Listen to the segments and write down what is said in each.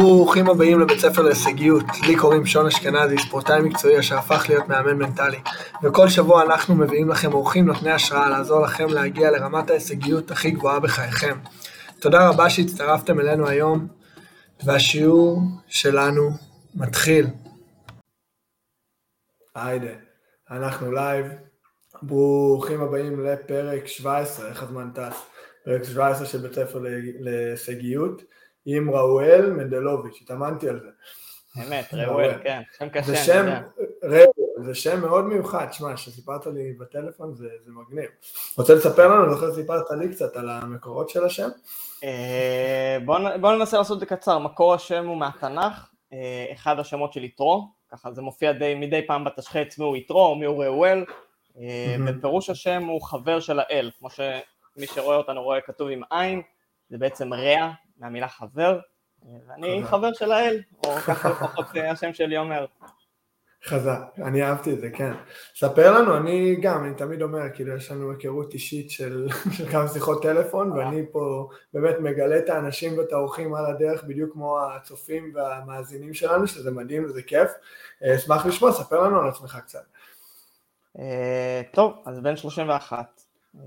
ברוכים הבאים לבית ספר להישגיות. לי קוראים שון אשכנזי, ספורטאי מקצועי אשר הפך להיות מאמן מנטלי. וכל שבוע אנחנו מביאים לכם אורחים נותני השראה לעזור לכם להגיע לרמת ההישגיות הכי גבוהה בחייכם. תודה רבה שהצטרפתם אלינו היום, והשיעור שלנו מתחיל. היידה, אנחנו live. ברוכים הבאים לפרק 17, איך הזמן טס? פרק 17 של בית ספר להישגיות. עם ראואל מנדלוביץ', התאמנתי על זה. אמת, ראואל, כן, שם קשה. זה שם, ראואל, זה שם מאוד מיוחד, שמע, שסיפרת לי בטלפון זה, זה מגניב. רוצה לספר לנו, אני זוכר שסיפרת לי קצת על המקורות של השם? אה, בואו ננסה לעשות את זה קצר, מקור השם הוא מהתנ"ך, אה, אחד השמות של יתרו, ככה זה מופיע די, מדי פעם בתשחץ מי הוא יתרו, מי הוא ראואל, אה, ופירוש השם הוא חבר של האל, כמו שמי שרואה אותנו רואה כתוב עם עין, זה בעצם רע, מהמילה חבר, ואני חבר של האל, או ככה לפחות השם שלי אומר. חזק, אני אהבתי את זה, כן. ספר לנו, אני גם, אני תמיד אומר, כאילו יש לנו היכרות אישית של, של כמה שיחות טלפון, ואני פה באמת מגלה את האנשים ואת האורחים על הדרך, בדיוק כמו הצופים והמאזינים שלנו, שזה מדהים וזה כיף. אה, אשמח לשמוע, ספר לנו על עצמך קצת. אה, טוב, אז בן 31, אה,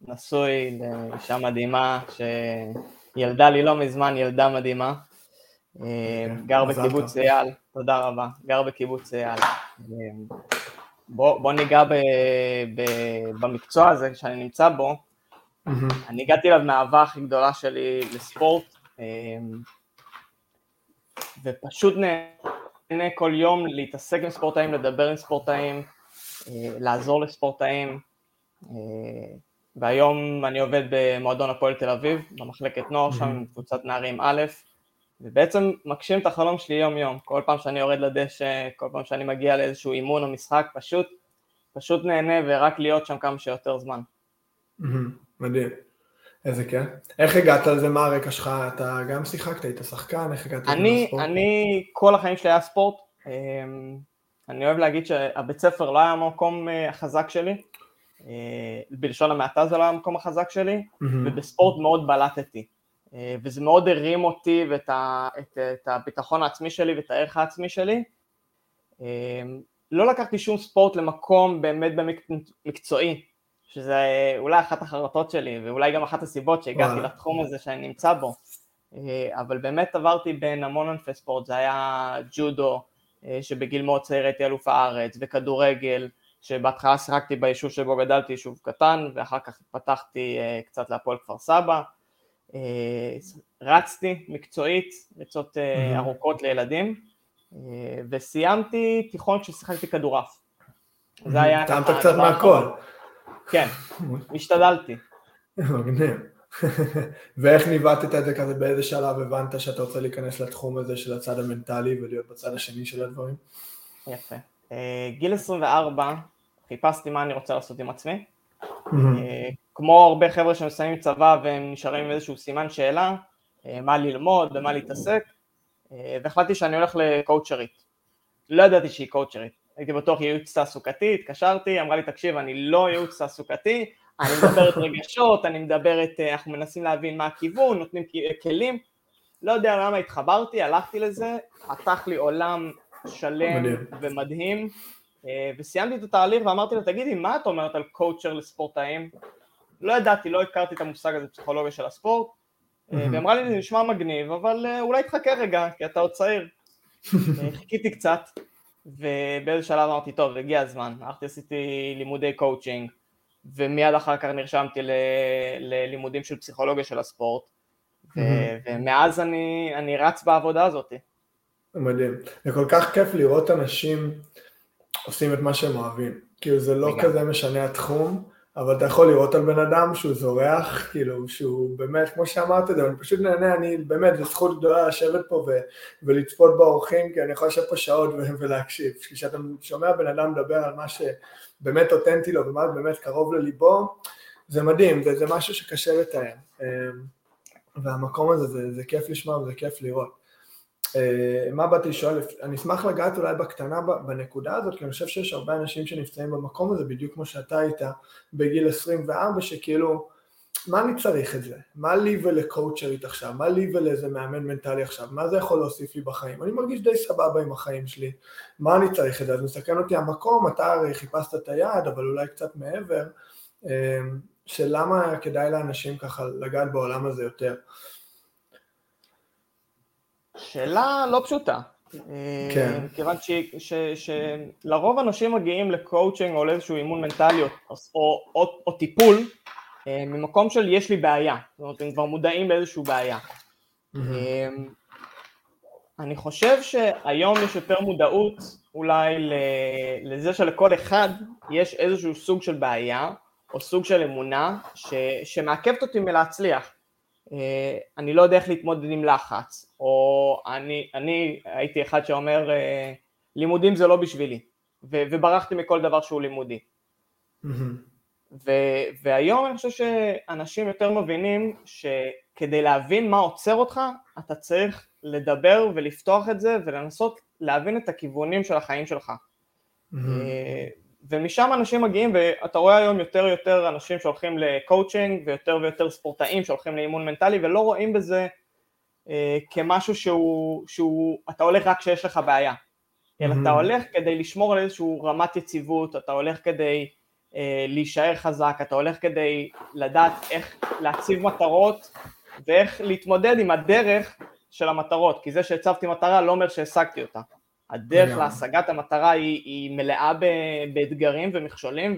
נשוי לאישה מדהימה, ילדה לי לא מזמן ילדה מדהימה, אה, כן, גר בקיבוץ אייל, תודה רבה, גר בקיבוץ אייל. אה, בוא, בוא ניגע ב, ב, במקצוע הזה שאני נמצא בו. אני הגעתי אליו מהאהבה הכי גדולה שלי לספורט, אה, ופשוט נהנה כל יום להתעסק עם ספורטאים, לדבר עם ספורטאים, לעזור לספורטאים. והיום אני עובד במועדון הפועל תל אביב, במחלקת נוער שם עם קבוצת נערים א', ובעצם מגשים את החלום שלי יום יום, כל פעם שאני יורד לדשא, כל פעם שאני מגיע לאיזשהו אימון או משחק, פשוט, פשוט נהנה ורק להיות שם כמה שיותר זמן. מדהים, איזה כיף. איך הגעת לזה, מה הרקע שלך, אתה גם שיחקת, היית שחקן, איך הגעת לזה בספורט? אני, כל החיים שלי היה ספורט, אמ, אני אוהב להגיד שהבית ספר לא היה המקום אה, החזק שלי, בלשון המעטה זה לא המקום החזק שלי, mm-hmm. ובספורט מאוד בלטתי. אה, וזה מאוד הרים אותי ואת ה, את, את הביטחון העצמי שלי ואת הערך העצמי שלי. אה, לא לקחתי שום ספורט למקום באמת מקצועי, שזה אולי אחת החרטות שלי ואולי גם אחת הסיבות שהגעתי וואלה. לתחום הזה שאני נמצא בו. אבל באמת עברתי בין המון ענפי ספורט, זה היה ג'ודו, שבגיל מאוד צעיר הייתי אלוף הארץ, וכדורגל, שבהתחלה שיחקתי ביישוב שבו גדלתי, יישוב קטן, ואחר כך התפתחתי אה, קצת להפועל כפר סבא. אה, רצתי מקצועית, ריצות mm-hmm. ארוכות לילדים, וסיימתי תיכון כששיחקתי כדורעף. זה היה... טעמת קצת מהכל. כן, השתדלתי. מגניב. ואיך ניווטת את זה כזה, באיזה שלב הבנת שאתה רוצה להיכנס לתחום הזה של הצד המנטלי ולהיות בצד השני של הדברים? יפה. גיל 24 חיפשתי מה אני רוצה לעשות עם עצמי. Mm-hmm. כמו הרבה חבר'ה שמסיימים צבא והם נשארים עם איזשהו סימן שאלה, אה, מה ללמוד, במה להתעסק, אה, והחלטתי שאני הולך לקואוצ'רית. לא ידעתי שהיא קואוצ'רית, הייתי בטוח ייעוץ תעסוקתי, התקשרתי, אמרה לי תקשיב אני לא ייעוץ תעסוקתי, אני מדברת רגשות, אני מדברת, אנחנו מנסים להבין מה הכיוון, נותנים כלים, לא יודע למה התחברתי, הלכתי לזה, פתח לי עולם שלם ומדהים, אה, וסיימתי את התהליך ואמרתי לה, תגידי, מה את אומרת על קואוצ'ר לספורטאים? לא ידעתי, לא הכרתי את המושג הזה, פסיכולוגיה של הספורט, mm-hmm. והיא אמרה לי, זה נשמע מגניב, אבל אה, אולי תחכה רגע, כי אתה עוד צעיר. חיכיתי קצת, ובאיזה שלב אמרתי, טוב, הגיע הזמן, הלכתי עשיתי לימודי קואוצ'ינג, ומיד אחר כך נרשמתי. ללימודים של פסיכולוגיה של הספורט. ומאז אני, אני רץ בעבודה הזאת. מדהים, זה כל כך כיף לראות אנשים עושים את מה שהם אוהבים. כאילו זה לא כזה משנה התחום, אבל אתה יכול לראות על בן אדם שהוא זורח, כאילו שהוא באמת, כמו שאמרת אני פשוט נהנה, אני באמת, זו זכות גדולה לשבת פה ו- ולצפות באורחים, כי אני יכול לשבת פה שעות ו- ולהקשיב. כשאתה שומע בן אדם מדבר על מה שבאמת אותנטי לו ומה באמת קרוב לליבו, זה מדהים, זה, זה משהו שקשה לתאר. אמ, והמקום הזה, זה, זה כיף לשמוע וזה כיף לראות. אה, מה באתי לשאול, אני אשמח לגעת אולי בקטנה בנקודה הזאת, כי אני חושב שיש הרבה אנשים שנפצעים במקום הזה, בדיוק כמו שאתה היית בגיל 24, שכאילו מה אני צריך את זה? מה לי ולקואוצ'רית עכשיו? מה לי ולאיזה מאמן מנטלי עכשיו? מה זה יכול להוסיף לי בחיים? אני מרגיש די סבבה עם החיים שלי, מה אני צריך את זה? אז מסתכל אותי המקום, אתה הרי חיפשת את היעד, אבל אולי קצת מעבר, אמ, של למה כדאי לאנשים ככה לגעת בעולם הזה יותר. שאלה לא פשוטה. כן. כיוון שלרוב אנשים מגיעים לקואוצ'ינג או לאיזשהו אימון מנטלי או, או, או, או טיפול אה, ממקום של יש לי בעיה, זאת אומרת הם כבר מודעים לאיזושהי בעיה. Mm-hmm. אני חושב שהיום יש יותר מודעות אולי לזה שלכל אחד יש איזשהו סוג של בעיה או סוג של אמונה ש, שמעכבת אותי מלהצליח. אה, אני לא יודע איך להתמודד עם לחץ, או אני, אני הייתי אחד שאומר לימודים זה לא בשבילי, ו, וברחתי מכל דבר שהוא לימודי. Mm-hmm. ו, והיום אני חושב שאנשים יותר מבינים שכדי להבין מה עוצר אותך, אתה צריך לדבר ולפתוח את זה ולנסות להבין את הכיוונים של החיים שלך. ומשם אנשים מגיעים, ואתה רואה היום יותר ויותר אנשים שהולכים לקואוצ'ינג ויותר ויותר ספורטאים שהולכים לאימון מנטלי ולא רואים בזה אה, כמשהו שהוא, שהוא, אתה הולך רק כשיש לך בעיה, אלא mm-hmm. אתה הולך כדי לשמור על איזושהי רמת יציבות, אתה הולך כדי אה, להישאר חזק, אתה הולך כדי לדעת איך להציב מטרות ואיך להתמודד עם הדרך של המטרות, כי זה שהצבתי מטרה לא אומר שהשגתי אותה. הדרך להשגת המטרה היא, היא מלאה ב, באתגרים ומכשולים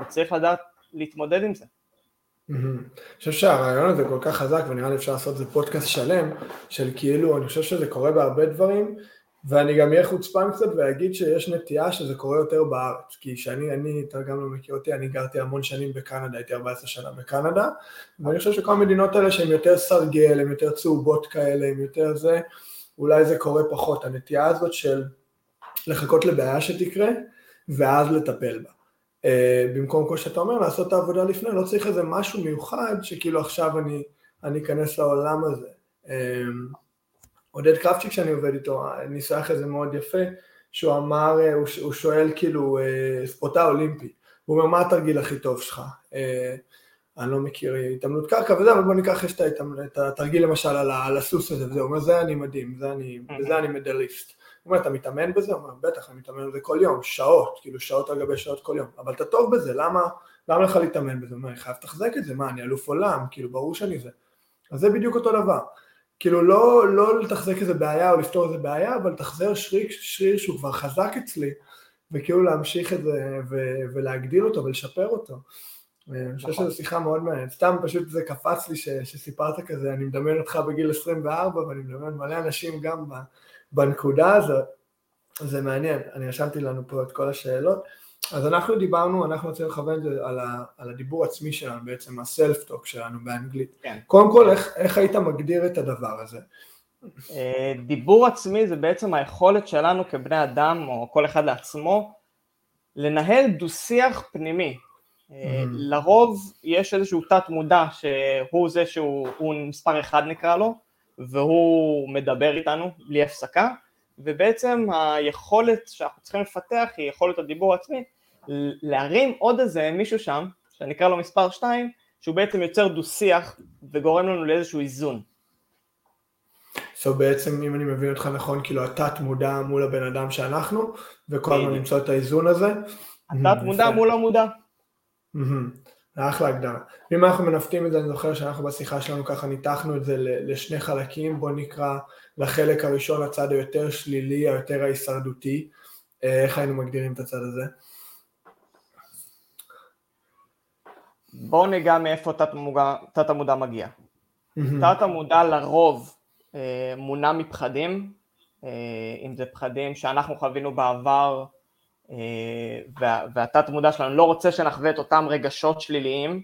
וצריך לדעת להתמודד עם זה. אני חושב שהרעיון הזה כל כך חזק ונראה לי אפשר לעשות את זה פודקאסט שלם של כאילו אני חושב שזה קורה בהרבה דברים ואני גם אהיה חוצפן קצת ואגיד שיש נטייה שזה קורה יותר בארץ, כי שאני, אני, אתה גם לא מכיר אותי, אני גרתי המון שנים בקנדה, הייתי 14 שנה בקנדה, ואני חושב שכל המדינות האלה שהן יותר סרגל, הן יותר צהובות כאלה, הן יותר זה, אולי זה קורה פחות, הנטייה הזאת של לחכות לבעיה שתקרה, ואז לטפל בה. Uh, במקום כל שאתה אומר, לעשות את העבודה לפני, לא צריך איזה משהו מיוחד שכאילו עכשיו אני, אני אכנס לעולם הזה. Uh, עודד קרפצ'יק שאני עובד איתו, ניסח את זה מאוד יפה, שהוא אמר, אה, הוא, הוא שואל כאילו, אה, ספורטאי אולימפי, הוא אומר, מה התרגיל הכי טוב שלך? אה, אני לא מכיר התעמלות קרקע וזה, אבל בוא ניקח יש את התרגיל למשל על, הסוס הזה, וזה, אומר, זה אני מדהים, זה אני, בזה אני מדליסט. הוא אומר, אתה מתאמן בזה? הוא אומר, בטח, אני מתאמן בזה כל יום, שעות, כאילו שעות על גבי שעות כל יום, אבל אתה טוב בזה, למה, למה לך להתאמן בזה? הוא אומר, אני חייב לתחזק את זה, מה, אני אלוף עולם, כאילו, ברור שאני זה. אז זה בדיוק אותו דבר. כאילו לא, לא לתחזק איזה בעיה או לפתור איזה בעיה, אבל לתחזר שריר, שריר שהוא כבר חזק אצלי, וכאילו להמשיך את זה ו- ולהגדיל אותו ולשפר אותו. אני חושב שזו שיחה מאוד מעניינת, סתם פשוט זה קפץ לי ש- שסיפרת כזה, אני מדמיין אותך בגיל 24 ואני מדמיין מלא אנשים גם בנקודה הזאת, זה מעניין, אני רשמתי לנו פה את כל השאלות. אז אנחנו דיברנו, אנחנו רוצים לכוון את זה על, ה, על הדיבור עצמי שלנו בעצם, הסלף-טוק שלנו באנגלית. כן. קודם כל, איך, איך היית מגדיר את הדבר הזה? אה, דיבור עצמי זה בעצם היכולת שלנו כבני אדם, או כל אחד לעצמו, לנהל דו-שיח פנימי. Mm-hmm. לרוב יש איזשהו תת מודע שהוא זה שהוא מספר אחד נקרא לו, והוא מדבר איתנו בלי הפסקה, ובעצם היכולת שאנחנו צריכים לפתח היא יכולת הדיבור העצמי, להרים עוד איזה מישהו שם, שנקרא לו מספר 2, שהוא בעצם יוצר דו שיח וגורם לנו לאיזשהו איזון. So בעצם אם אני מבין אותך נכון, כאילו התת מודע מול הבן אדם שאנחנו, וכל הזמן למצוא את האיזון הזה. התת מודע מול המודע. אחלה הגדרה. אם אנחנו מנווטים את זה, אני זוכר שאנחנו בשיחה שלנו ככה ניתחנו את זה לשני חלקים, בוא נקרא לחלק הראשון הצד היותר שלילי, היותר ההישרדותי. אה, איך היינו מגדירים את הצד הזה? בואו ניגע מאיפה תת המודע מגיע. תת המודע לרוב אה, מונע מפחדים, אה, אם זה פחדים שאנחנו חווינו בעבר והתת מודע שלנו לא רוצה שנחווה את אותם רגשות שליליים,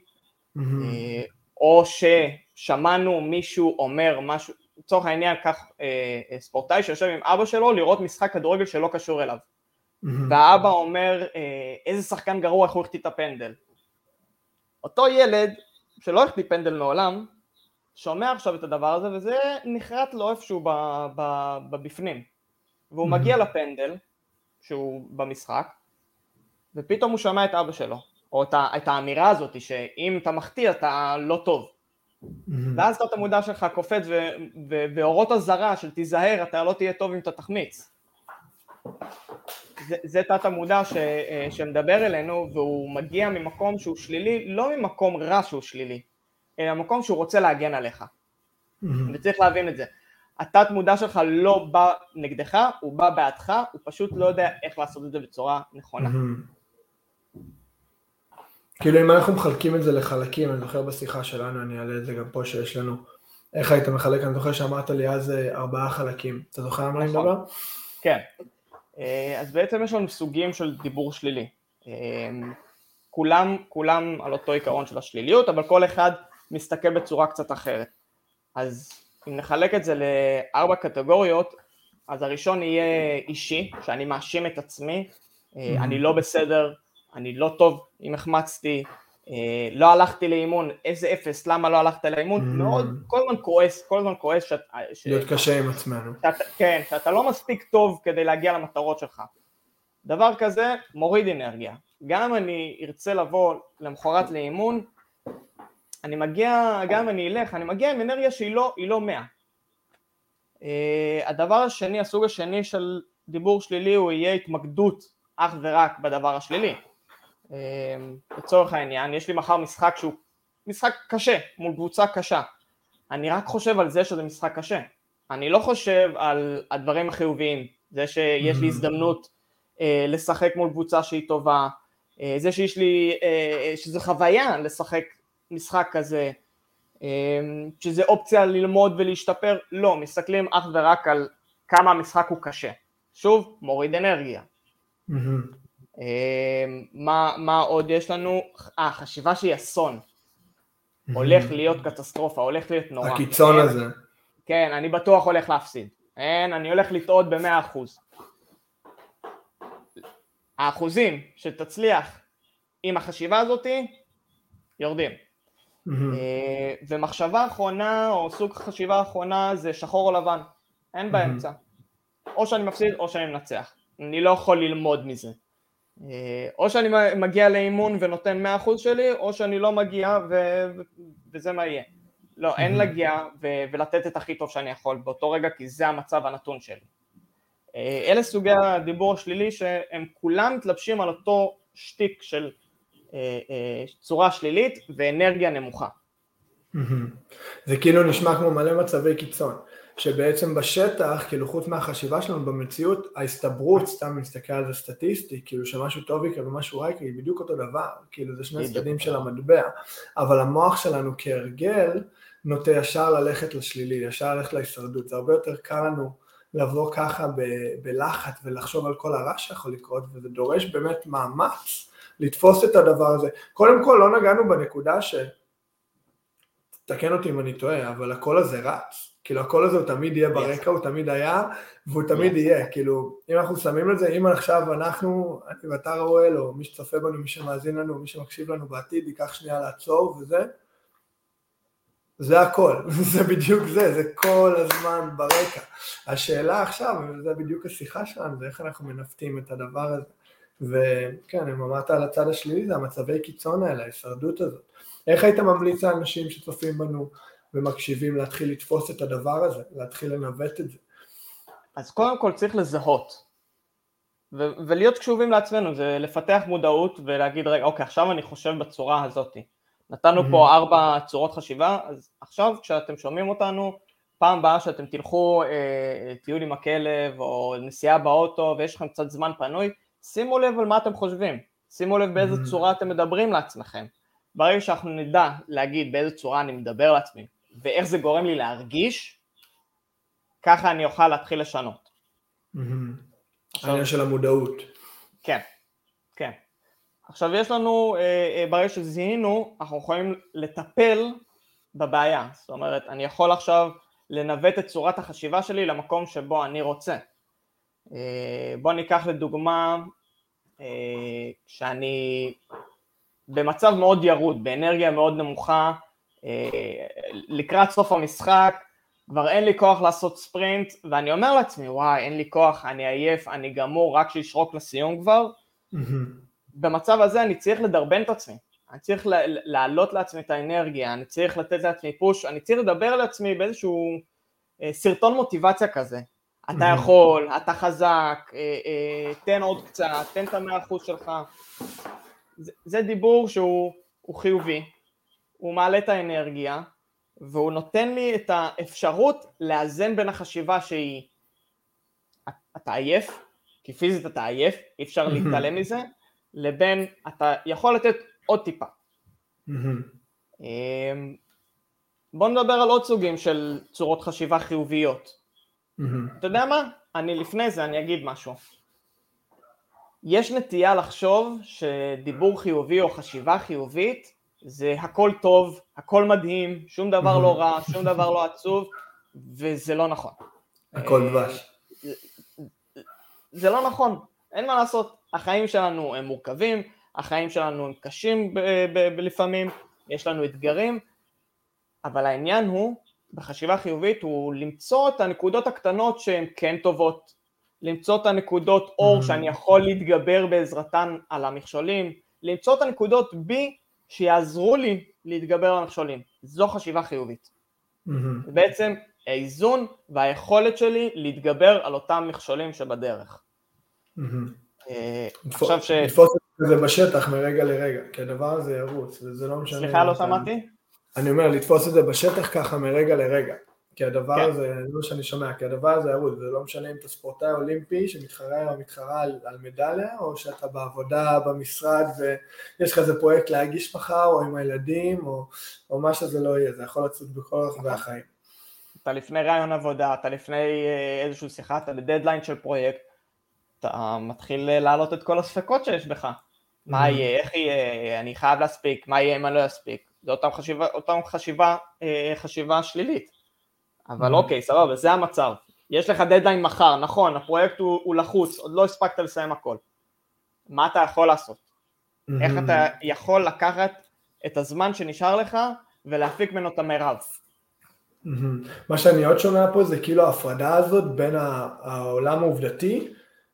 או ששמענו מישהו אומר משהו, לצורך העניין כך ספורטאי שיושב עם אבא שלו לראות משחק כדורגל שלא קשור אליו, והאבא אומר איזה שחקן גרוע איך הוא החטיא את הפנדל, אותו ילד שלא החטיא פנדל מעולם, שומע עכשיו את הדבר הזה וזה נחרט לו איפשהו בבפנים. והוא mm-hmm. מגיע לפנדל שהוא במשחק ופתאום הוא שומע את אבא שלו או את, את האמירה הזאת שאם אתה מחטיא אתה לא טוב. ואז תת המודע שלך קופץ ואורות אזהרה של תיזהר, אתה לא תהיה טוב אם אתה תחמיץ. זה, זה תת המודע ש, אה, שמדבר אלינו והוא מגיע ממקום שהוא שלילי, לא ממקום רע שהוא שלילי, אלא ממקום שהוא רוצה להגן עליך. וצריך להבין את זה. התת מודע שלך לא בא נגדך, הוא בא בעדך, הוא פשוט לא יודע איך לעשות את זה בצורה נכונה. כאילו אם אנחנו מחלקים את זה לחלקים, אני זוכר בשיחה שלנו, אני אעלה את זה גם פה שיש לנו, איך היית מחלק, אני זוכר שאמרת לי אז אה, ארבעה חלקים, אתה זוכר על מה אני נכון. מדבר? כן, אה, אז בעצם יש לנו סוגים של דיבור שלילי. אה, כולם, כולם על אותו עיקרון של השליליות, אבל כל אחד מסתכל בצורה קצת אחרת. אז אם נחלק את זה לארבע קטגוריות, אז הראשון יהיה אישי, שאני מאשים את עצמי, mm-hmm. אני לא בסדר, אני לא טוב אם החמצתי, אה, לא הלכתי לאימון, איזה אפס, למה לא הלכת לאימון. מאוד, כל הזמן כועס, כל הזמן כועס. שאת, ש... להיות קשה עם עצמנו. שאת, כן, שאתה לא מספיק טוב כדי להגיע למטרות שלך. דבר כזה מוריד אנרגיה. גם אם אני ארצה לבוא למחרת לאימון, אני מגיע, גם אם אני אלך, אני מגיע עם אנרגיה שהיא לא, לא 100. Uh, הדבר השני, הסוג השני של דיבור שלילי הוא יהיה התמקדות אך ורק בדבר השלילי. Uh, לצורך העניין, יש לי מחר משחק שהוא משחק קשה, מול קבוצה קשה. אני רק חושב על זה שזה משחק קשה. אני לא חושב על הדברים החיוביים, זה שיש לי mm. הזדמנות uh, לשחק מול קבוצה שהיא טובה, uh, זה שיש לי, uh, שזה חוויה לשחק משחק כזה, אמ, שזה אופציה ללמוד ולהשתפר, לא, מסתכלים אך ורק על כמה המשחק הוא קשה. שוב, מוריד אנרגיה. Mm-hmm. מה, מה עוד יש לנו? אה, חשיבה שהיא אסון. Mm-hmm. הולך להיות קטסטרופה, הולך להיות נורא. הקיצון כן, הזה. כן, אני בטוח הולך להפסיד. אין, אני הולך לטעות במאה אחוז. האחוזים שתצליח עם החשיבה הזאתי, יורדים. אה, ומחשבה אחרונה או סוג חשיבה אחרונה זה שחור או לבן, אין באמצע. או שאני מפסיד או שאני מנצח. אני לא יכול ללמוד מזה. אה, או שאני מגיע לאימון ונותן 100% שלי, או שאני לא מגיע ו... וזה מה יהיה. לא, אין להגיע ו... ולתת את הכי טוב שאני יכול באותו רגע, כי זה המצב הנתון שלי. אה, אלה סוגי הדיבור השלילי שהם כולם מתלבשים על אותו שטיק של צורה שלילית ואנרגיה נמוכה. זה כאילו נשמע כמו מלא מצבי קיצון, שבעצם בשטח, כאילו חוץ מהחשיבה שלנו במציאות, ההסתברות, סתם נסתכל על זה סטטיסטי, כאילו שמשהו טוב יקרה ומשהו רע יקרה, היא בדיוק אותו דבר, כאילו זה שני צדדים של המטבע, אבל המוח שלנו כהרגל נוטה ישר ללכת לשלילי, ישר ללכת להישרדות, זה הרבה יותר קל לנו לבוא ככה ב- בלחץ ולחשוב על כל הרע שיכול לקרות, וזה דורש באמת מאמץ לתפוס את הדבר הזה. קודם כל לא נגענו בנקודה ש... תקן אותי אם אני טועה, אבל הקול הזה רץ. כאילו הקול הזה הוא תמיד יהיה ברקע, הוא תמיד היה, והוא תמיד יהיה. כאילו, אם אנחנו שמים את זה, אם עכשיו אנחנו, אני ואתה ראואל, או מי שצופה בנו, מי שמאזין לנו, מי שמקשיב לנו בעתיד, ייקח שנייה לעצור וזה, זה הכל, זה בדיוק זה, זה כל הזמן ברקע. השאלה עכשיו, וזה בדיוק השיחה שלנו, זה איך אנחנו מנווטים את הדבר הזה. וכן, אם אמרת על הצד השלילי, זה המצבי קיצון האלה, ההישרדות הזאת. איך היית ממליץ לאנשים שצופים בנו ומקשיבים להתחיל לתפוס את הדבר הזה, להתחיל לנווט את זה? אז קודם כל צריך לזהות, ו- ולהיות קשובים לעצמנו, זה לפתח מודעות ולהגיד, רגע, אוקיי, עכשיו אני חושב בצורה הזאת. נתנו mm-hmm. פה ארבע צורות חשיבה, אז עכשיו כשאתם שומעים אותנו, פעם הבאה שאתם תלכו אה, טיול עם הכלב או נסיעה באוטו ויש לכם קצת זמן פנוי, שימו לב על מה אתם חושבים, שימו לב באיזה mm-hmm. צורה אתם מדברים לעצמכם. ברגע שאנחנו נדע להגיד באיזה צורה אני מדבר לעצמי ואיך זה גורם לי להרגיש, ככה אני אוכל להתחיל לשנות. Mm-hmm. העניין של המודעות. כן, כן. עכשיו יש לנו, אה, אה, ברגע שזיהינו, אנחנו יכולים לטפל בבעיה. זאת אומרת, אני יכול עכשיו לנווט את צורת החשיבה שלי למקום שבו אני רוצה. אה, בוא ניקח לדוגמה שאני במצב מאוד ירוד, באנרגיה מאוד נמוכה, אה, לקראת סוף המשחק, כבר אין לי כוח לעשות ספרינט, ואני אומר לעצמי, וואי, אין לי כוח, אני עייף, אני גמור, רק שישרוק לסיום כבר, במצב הזה אני צריך לדרבן את עצמי, אני צריך להעלות לעצמי את האנרגיה, אני צריך לתת לעצמי פוש, אני צריך לדבר לעצמי באיזשהו אה, סרטון מוטיבציה כזה. אתה יכול, אתה חזק, אה, אה, תן עוד קצת, תן את המאה אחוז שלך. זה, זה דיבור שהוא חיובי, הוא מעלה את האנרגיה, והוא נותן לי את האפשרות לאזן בין החשיבה שהיא אתה עייף, כי פיזית אתה עייף, אי אפשר להתעלם מזה, לבין אתה יכול לתת עוד טיפה. אמ, בוא נדבר על עוד סוגים של צורות חשיבה חיוביות. אתה יודע מה? אני לפני זה אני אגיד משהו. יש נטייה לחשוב שדיבור חיובי או חשיבה חיובית זה הכל טוב, הכל מדהים, שום דבר לא רע, שום דבר לא עצוב, וזה לא נכון. הכל דבש. זה לא נכון, אין מה לעשות, החיים שלנו הם מורכבים, החיים שלנו הם קשים לפעמים, יש לנו אתגרים, אבל העניין הוא, בחשיבה חיובית, הוא למצוא את הנקודות הקטנות שהן כן טובות, למצוא את הנקודות אור mm-hmm. שאני יכול להתגבר בעזרתן על המכשולים, למצוא את הנקודות בי שיעזרו לי להתגבר על המכשולים, זו חשיבה חיובית. Mm-hmm. בעצם האיזון והיכולת שלי להתגבר על אותם מכשולים שבדרך. אה, עכשיו ש... לתפוס את זה בשטח מרגע לרגע, כי הדבר הזה ירוץ, וזה לא משנה... סליחה, לא שמעתי? אני אומר, לתפוס את זה בשטח ככה מרגע לרגע, כי הדבר כן. הזה, זה לא שאני שומע, כי הדבר הזה ירוץ, זה לא משנה אם אתה ספורטאי אולימפי שמתחרה או מתחרה על, על מדליה, או שאתה בעבודה במשרד ויש לך איזה פרויקט להגיש מחר, או עם הילדים, או, או מה שזה לא יהיה, זה יכול לצאת בכל רחבי החיים. אתה לפני רעיון עבודה, אתה לפני אה, איזושהי שיחה, אתה בדדליין של פרויקט, אתה מתחיל להעלות את כל הספקות שיש בך. מה mm-hmm. יהיה, איך יהיה, אני חייב להספיק, מה יהיה אם אני לא אספיק. זה אותם חשיבה, אותם חשיבה, אה, חשיבה שלילית. אבל mm-hmm. אוקיי, סבבה, זה המצב. יש לך דדליין מחר, נכון, הפרויקט הוא, הוא לחוץ, עוד לא הספקת לסיים הכל. מה אתה יכול לעשות? Mm-hmm. איך אתה יכול לקחת את הזמן שנשאר לך ולהפיק ממנו את המרב? מה שאני עוד שומע פה זה כאילו ההפרדה הזאת בין העולם העובדתי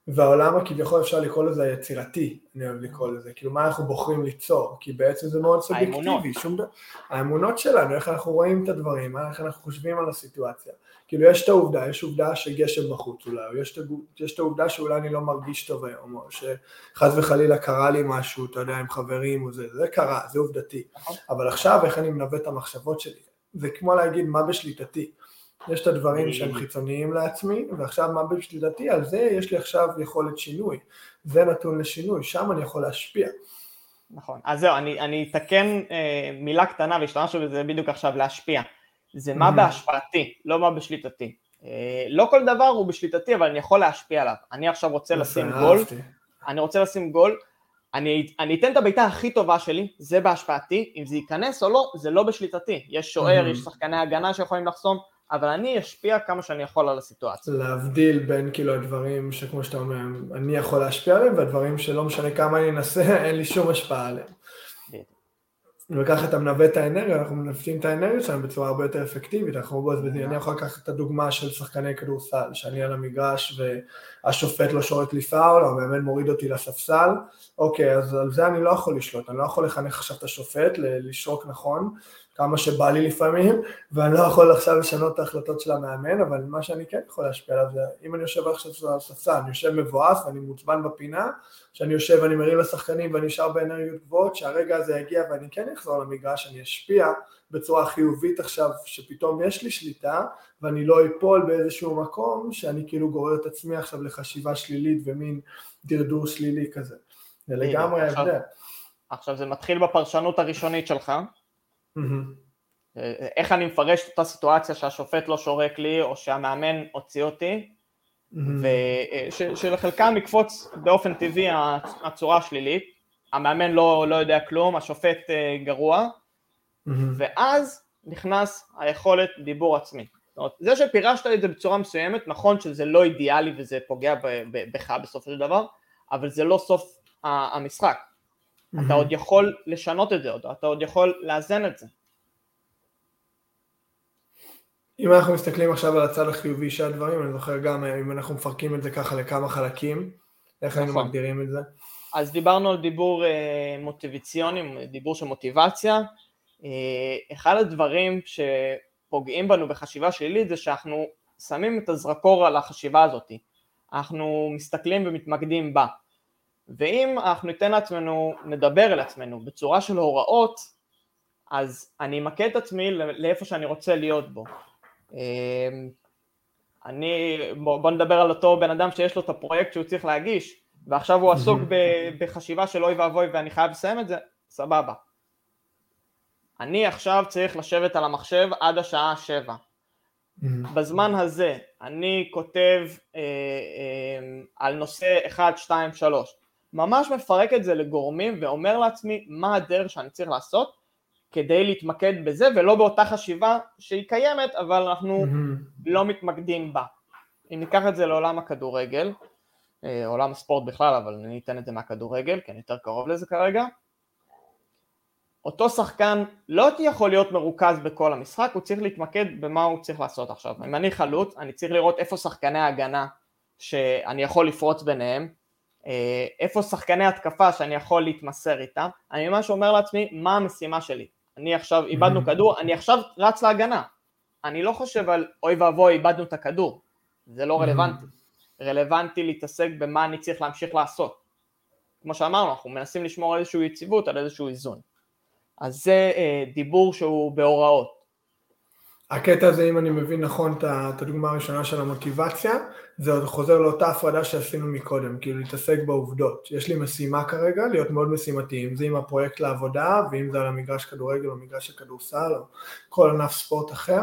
והעולם הכביכול אפשר לקרוא לזה היצירתי, אני אוהב לקרוא לזה, כאילו מה אנחנו בוחרים ליצור, כי בעצם זה מאוד סובייקטיבי, שום דבר, האמונות שלנו, איך אנחנו רואים את הדברים, איך אנחנו חושבים על הסיטואציה, כאילו יש את העובדה, יש עובדה שגשם בחוץ אולי, או יש, יש את העובדה שאולי אני לא מרגיש טוב היום, או שחס וחלילה קרה לי משהו, אתה יודע, עם חברים או זה, זה קרה, זה עובדתי, נכון. אבל עכשיו איך אני מנווט את המחשבות שלי, זה כמו להגיד מה בשליטתי, יש את הדברים שהם חיצוניים לעצמי, ועכשיו מה בשליטתי, על זה יש לי עכשיו יכולת שינוי. זה נתון לשינוי, שם אני יכול להשפיע. נכון, אז זהו, אני, אני אתקן אה, מילה קטנה והשתמשנו בזה בדיוק עכשיו, להשפיע. זה מה בהשפעתי, לא מה בשליטתי. אה, לא כל דבר הוא בשליטתי, אבל אני יכול להשפיע עליו. אני עכשיו רוצה לשים גול, אני רוצה לשים גול, אני, אני אתן את הבעיטה הכי טובה שלי, זה בהשפעתי, אם זה ייכנס או לא, זה לא בשליטתי. יש שוער, יש שחקני הגנה שיכולים לחסום, אבל אני אשפיע כמה שאני יכול על הסיטואציה. להבדיל בין כאילו הדברים שכמו שאתה אומר, אני יכול להשפיע עליהם, והדברים שלא משנה כמה אני אנסה, אין לי שום השפעה עליהם. וככה אתה מנווט את האנרגיה, אנחנו מנווטים את האנרגיה שלנו בצורה הרבה יותר אפקטיבית, אנחנו בוא, אני יכול לקחת את הדוגמה של שחקני כדורסל, שאני על המגרש והשופט לא שורק לי פאול, או המאמן מוריד אותי לספסל, אוקיי, אז על זה אני לא יכול לשלוט, אני לא יכול לחנך עכשיו את השופט לשרוק נכון, כמה שבא לי לפעמים, ואני לא יכול עכשיו לשנות את ההחלטות של המאמן, אבל מה שאני כן יכול להשפיע עליו זה, אם אני יושב עכשיו על הספסל, אני יושב מבואס ואני מוצבן בפינה, שאני יושב ואני מרים לשחקנים ואני נשאר באנרגיות גבוהות, שהרגע הזה יגיע ואני כן אחזור למגרש, אני אשפיע בצורה חיובית עכשיו, שפתאום יש לי שליטה, ואני לא אפול באיזשהו מקום, שאני כאילו גורר את עצמי עכשיו לחשיבה שלילית ומין דרדור שלילי כזה. זה לגמרי ההבדל. עכשיו זה מתחיל בפרשנות הראשונית שלך. איך אני מפרש את אותה סיטואציה שהשופט לא שורק לי או שהמאמן הוציא אותי. ושלחלקם יקפוץ באופן טבעי הצורה השלילית, המאמן לא, לא יודע כלום, השופט אה, גרוע. ואז נכנס היכולת דיבור עצמי. זאת אומרת, זה שפירשת את זה בצורה מסוימת, נכון שזה לא אידיאלי וזה פוגע בך בסופו של דבר, אבל זה לא סוף המשחק. אתה עוד יכול לשנות את זה, אתה עוד יכול לאזן את זה. אם אנחנו מסתכלים עכשיו על הצד החיובי של הדברים, אני זוכר גם אם אנחנו מפרקים את זה ככה לכמה חלקים, איך היינו נכון. מגדירים את זה? אז דיברנו על דיבור אה, מוטיבציוני, דיבור של מוטיבציה. אה, אחד הדברים שפוגעים בנו בחשיבה שלילית זה שאנחנו שמים את הזרקור על החשיבה הזאת. אנחנו מסתכלים ומתמקדים בה. ואם אנחנו ניתן לעצמנו, נדבר אל עצמנו בצורה של הוראות, אז אני אמקד את עצמי לאיפה שאני רוצה להיות בו. אני, בוא, בוא נדבר על אותו בן אדם שיש לו את הפרויקט שהוא צריך להגיש, ועכשיו הוא עסוק בחשיבה של אוי ואבוי ואני חייב לסיים את זה, סבבה. אני עכשיו צריך לשבת על המחשב עד השעה שבע. בזמן הזה אני כותב אה, אה, על נושא 1, 2, 3, ממש מפרק את זה לגורמים ואומר לעצמי מה הדרך שאני צריך לעשות כדי להתמקד בזה ולא באותה חשיבה שהיא קיימת אבל אנחנו לא מתמקדים בה. אם ניקח את זה לעולם הכדורגל, אה, עולם הספורט בכלל, אבל אני אתן את זה מהכדורגל, כי אני יותר קרוב לזה כרגע. אותו שחקן לא יכול להיות מרוכז בכל המשחק, הוא צריך להתמקד במה הוא צריך לעשות עכשיו. אם אני חלוץ, אני צריך לראות איפה שחקני ההגנה שאני יכול לפרוץ ביניהם, איפה שחקני התקפה שאני יכול להתמסר איתם, אני ממש אומר לעצמי מה המשימה שלי. אני עכשיו, איבדנו mm-hmm. כדור, אני עכשיו רץ להגנה. אני לא חושב על אוי ואבוי, איבדנו את הכדור. זה לא רלוונטי. רלוונטי להתעסק במה אני צריך להמשיך לעשות. כמו שאמרנו, אנחנו מנסים לשמור על איזושהי יציבות, על איזשהו איזון. אז זה אה, דיבור שהוא בהוראות. הקטע הזה, אם אני מבין נכון את הדוגמה הראשונה של המוטיבציה, זה עוד חוזר לאותה הפרדה שעשינו מקודם, כאילו להתעסק בעובדות. יש לי משימה כרגע, להיות מאוד משימתי, אם זה עם הפרויקט לעבודה, ואם זה על המגרש כדורגל או מגרש הכדורסל, או כל ענף ספורט אחר,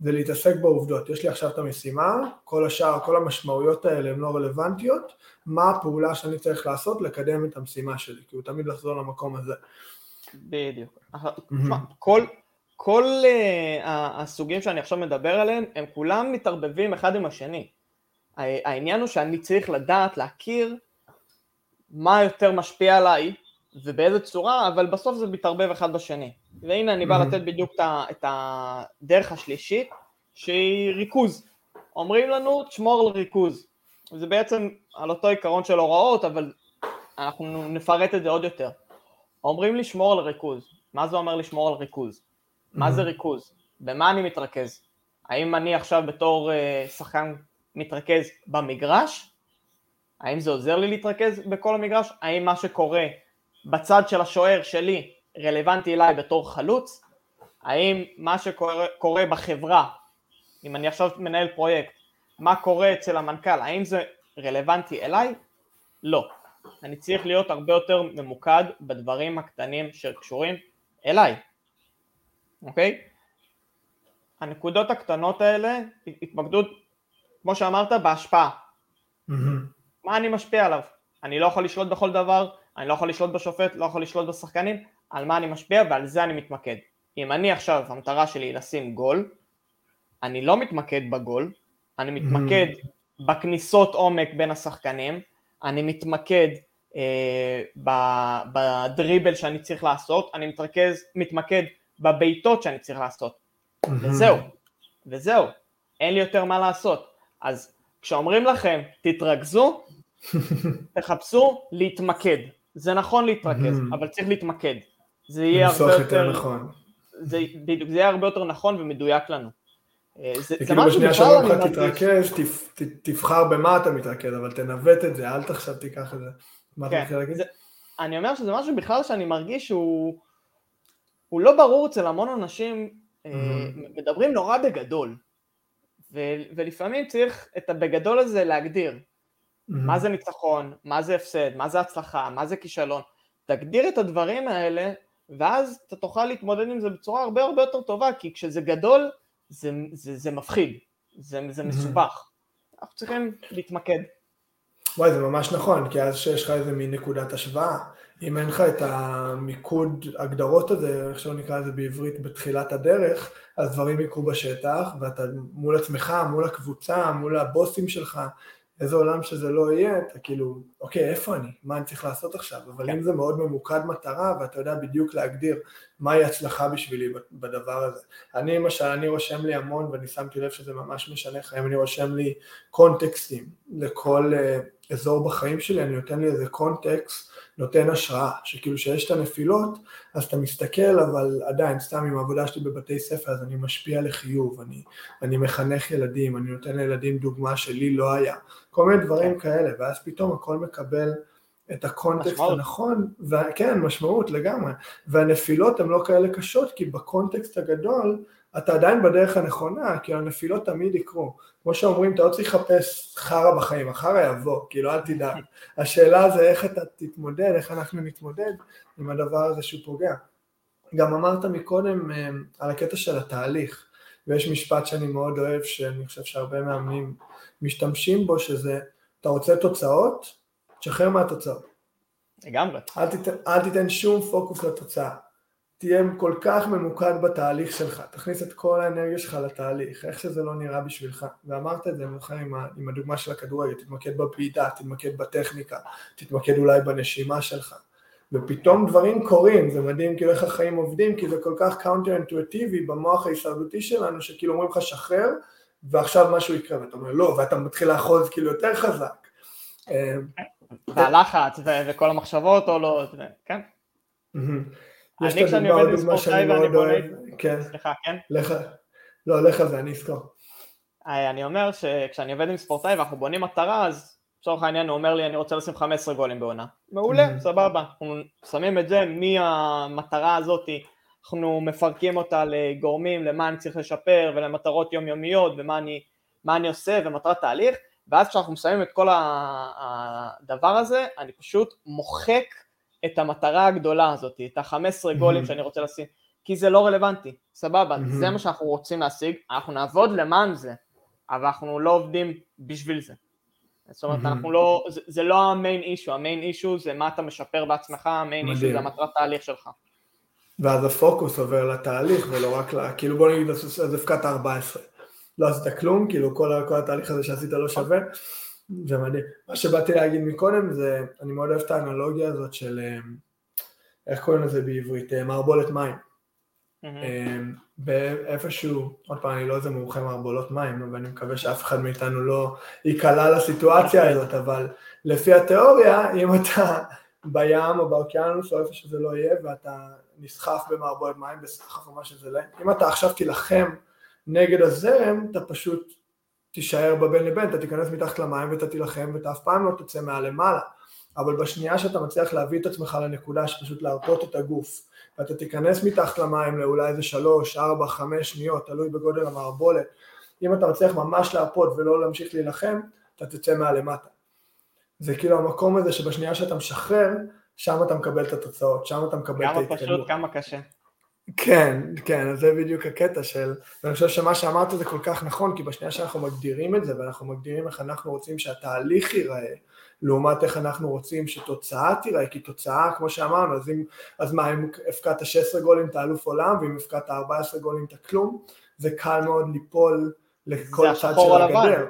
זה להתעסק בעובדות. יש לי עכשיו את המשימה, כל השאר, כל המשמעויות האלה הן לא רלוונטיות, מה הפעולה שאני צריך לעשות לקדם את המשימה שלי, כאילו תמיד לחזור למקום הזה. בדיוק. כל, כל uh, הסוגים שאני עכשיו מדבר עליהם, הם כולם מתערבבים אחד עם השני. העניין הוא שאני צריך לדעת, להכיר מה יותר משפיע עליי ובאיזה צורה, אבל בסוף זה מתערבב אחד בשני. והנה אני בא לתת בדיוק את הדרך השלישית, שהיא ריכוז. אומרים לנו, תשמור על ריכוז. זה בעצם על אותו עיקרון של הוראות, אבל אנחנו נפרט את זה עוד יותר. אומרים לשמור על ריכוז. מה זה אומר לשמור על ריכוז? מה זה ריכוז? במה אני מתרכז? האם אני עכשיו בתור uh, שחקן מתרכז במגרש? האם זה עוזר לי להתרכז בכל המגרש? האם מה שקורה בצד של השוער שלי רלוונטי אליי בתור חלוץ? האם מה שקורה בחברה, אם אני עכשיו מנהל פרויקט, מה קורה אצל המנכ"ל, האם זה רלוונטי אליי? לא. אני צריך להיות הרבה יותר ממוקד בדברים הקטנים שקשורים אליי, אוקיי? הנקודות הקטנות האלה, התמקדות, כמו שאמרת, בהשפעה. Mm-hmm. מה אני משפיע עליו? אני לא יכול לשלוט בכל דבר, אני לא יכול לשלוט בשופט, לא יכול לשלוט בשחקנים, על מה אני משפיע ועל זה אני מתמקד. אם אני עכשיו, המטרה שלי היא לשים גול, אני לא מתמקד בגול, אני מתמקד mm. בכניסות עומק בין השחקנים, אני מתמקד אה, בדריבל שאני צריך לעשות, אני מתרכז, מתמקד בבעיטות שאני צריך לעשות. וזהו, וזהו, אין לי יותר מה לעשות. אז כשאומרים לכם תתרכזו, תחפשו להתמקד. זה נכון להתרכז. אבל צריך להתמקד. זה יהיה הרבה יותר... נכון. זה, בדיוק, זה יהיה הרבה יותר נכון ומדויק לנו. אה, זה, זה כאילו בשנייה שאומרים לך תתרכז, תפ, תבחר במה אתה מתרכז, אבל תנווט את זה, אל תחשב תיקח את זה. מה כן, אתה מתחיל להגיד? אני אומר שזה משהו בכלל שאני מרגיש שהוא הוא לא ברור אצל המון אנשים, mm-hmm. מדברים נורא בגדול, ו, ולפעמים צריך את הבגדול הזה להגדיר. Mm-hmm. מה זה ניצחון, מה זה הפסד, מה זה הצלחה, מה זה כישלון. תגדיר את הדברים האלה, ואז אתה תוכל להתמודד עם זה בצורה הרבה הרבה יותר טובה, כי כשזה גדול, זה, זה, זה מפחיד, זה, זה מסובך. אנחנו צריכים להתמקד. וואי, זה ממש נכון, כי אז שיש לך איזה מין נקודת השוואה. אם אין לך את המיקוד הגדרות הזה, איך שלא נקרא לזה בעברית, בתחילת הדרך, אז דברים יקרו בשטח, ואתה מול עצמך, מול הקבוצה, מול הבוסים שלך, איזה עולם שזה לא יהיה, אתה כאילו, אוקיי, איפה אני? מה אני צריך לעשות עכשיו? אבל. אם זה מאוד ממוקד מטרה, ואתה יודע בדיוק להגדיר מהי הצלחה בשבילי בדבר הזה. אני למשל, אני רושם לי המון, ואני שמתי לב שזה ממש משנה חיים, אני רושם לי קונטקסטים לכל, אה, אזור בחיים שלי, אני נותן לי איזה קונטקסט, נותן השראה, שכאילו שיש את הנפילות, אז אתה מסתכל, אבל עדיין, סתם עם העבודה שלי בבתי ספר, אז אני משפיע לחיוב, אני, אני מחנך ילדים, אני נותן לילדים דוגמה שלי לא היה, כל מיני דברים כאלה, ואז פתאום הכל מקבל את הקונטקסט משמעות. הנכון, וכן, משמעות לגמרי, והנפילות הן לא כאלה קשות, כי בקונטקסט הגדול, אתה עדיין בדרך הנכונה, כי הנפילות תמיד יקרו. כמו שאומרים, אתה לא צריך לחפש חרא בחיים, החרא יבוא, כאילו אל תדאג. השאלה זה איך אתה תתמודד, איך אנחנו נתמודד עם הדבר הזה שהוא פוגע. גם אמרת מקודם אה, על הקטע של התהליך, ויש משפט שאני מאוד אוהב, שאני חושב שהרבה מאמנים משתמשים בו, שזה, אתה רוצה תוצאות, תשחרר מהתוצאות. לגמרי. אל תיתן, אל תיתן שום פוקוס לתוצאה. תהיה כל כך ממוקד בתהליך שלך, תכניס את כל האנרגיה שלך לתהליך, איך שזה לא נראה בשבילך, ואמרת את זה, זוכר עם, עם הדוגמה של הכדורגל, תתמקד בבעיטה, תתמקד בטכניקה, תתמקד אולי בנשימה שלך, ופתאום דברים קורים, זה מדהים כאילו איך החיים עובדים, כי זה כל כך counter אינטואיטיבי במוח ההישרדותי שלנו, שכאילו אומרים לך שחרר, ועכשיו משהו יקרה, ואתה אומר לא, ואתה מתחיל לאחוז כאילו יותר חזק. והלחץ וכל המחשבות עולות, כן. יש את הדוגמה, עוד דוגמה שאני מאוד אוהב, כן. סליחה, כן? לך, לא, לך זה, אני אזכור. אה, אני אומר שכשאני עובד עם ספורטאי ואנחנו בונים מטרה, אז לצורך העניין הוא אומר לי אני רוצה לשים 15 גולים בעונה. מעולה, mm-hmm. סבבה. אנחנו שמים את זה מהמטרה הזאת, אנחנו מפרקים אותה לגורמים, למה אני צריך לשפר ולמטרות יומיומיות ומה אני, אני עושה ומטרת תהליך, ואז כשאנחנו מסיימים את כל הדבר הזה, אני פשוט מוחק את המטרה הגדולה הזאת, את ה-15 גולים שאני רוצה לשים, כי זה לא רלוונטי, סבבה, זה מה שאנחנו רוצים להשיג, אנחנו נעבוד למען זה, אבל אנחנו לא עובדים בשביל זה. זאת אומרת, אנחנו לא, זה, זה לא המיין אישו, המיין אישו זה מה אתה משפר בעצמך, המיין אישו זה המטרת תהליך שלך. ואז הפוקוס עובר לתהליך ולא רק ל... כאילו בוא נגיד, אז הפקעת 14. לא עשית כלום, כאילו כל, כל התהליך הזה שעשית לא שווה. זה מדהים. מה שבאתי להגיד מקודם זה, אני מאוד אוהב את האנלוגיה הזאת של, אה, איך קוראים לזה בעברית? אה, מערבולת מים. באיפשהו, אה, עוד פעם, אני לא איזה מומחה מערבולות מים, ואני מקווה שאף אחד מאיתנו לא ייקלע לסיטואציה הזאת, אבל לפי התיאוריה, אם אתה בים או באוקיינוס או איפה שזה לא יהיה, ואתה נסחף במערבולת מים, בסחף או מה שזה לא, אם אתה עכשיו תילחם נגד הזרם, אתה פשוט תישאר בבין לבין, אתה תיכנס מתחת למים ואתה תילחם ואתה אף פעם לא תצא מעל למעלה, אבל בשנייה שאתה מצליח להביא את עצמך לנקודה שפשוט להרפות את הגוף, ואתה תיכנס מתחת למים לאולי איזה שלוש, ארבע, חמש שניות, תלוי בגודל המערבולת, אם אתה מצליח ממש להרפות ולא להמשיך להילחם, אתה תצא מעל למטה. זה כאילו המקום הזה שבשנייה שאתה משחרר, שם אתה מקבל את התוצאות, שם אתה מקבל את ההתקדמות. כמה פשוט, כמה קשה. כן, כן, אז זה בדיוק הקטע של, ואני חושב שמה שאמרת זה כל כך נכון, כי בשנייה שאנחנו מגדירים את זה, ואנחנו מגדירים איך אנחנו רוצים שהתהליך ייראה, לעומת איך אנחנו רוצים שתוצאה תיראה, כי תוצאה, כמו שאמרנו, אז, אם, אז מה, אם הפקעת 16 גולים אתה אלוף עולם, ואם הפקעת 14 גולים אתה כלום, זה קל מאוד ליפול לכל צד של הגדר.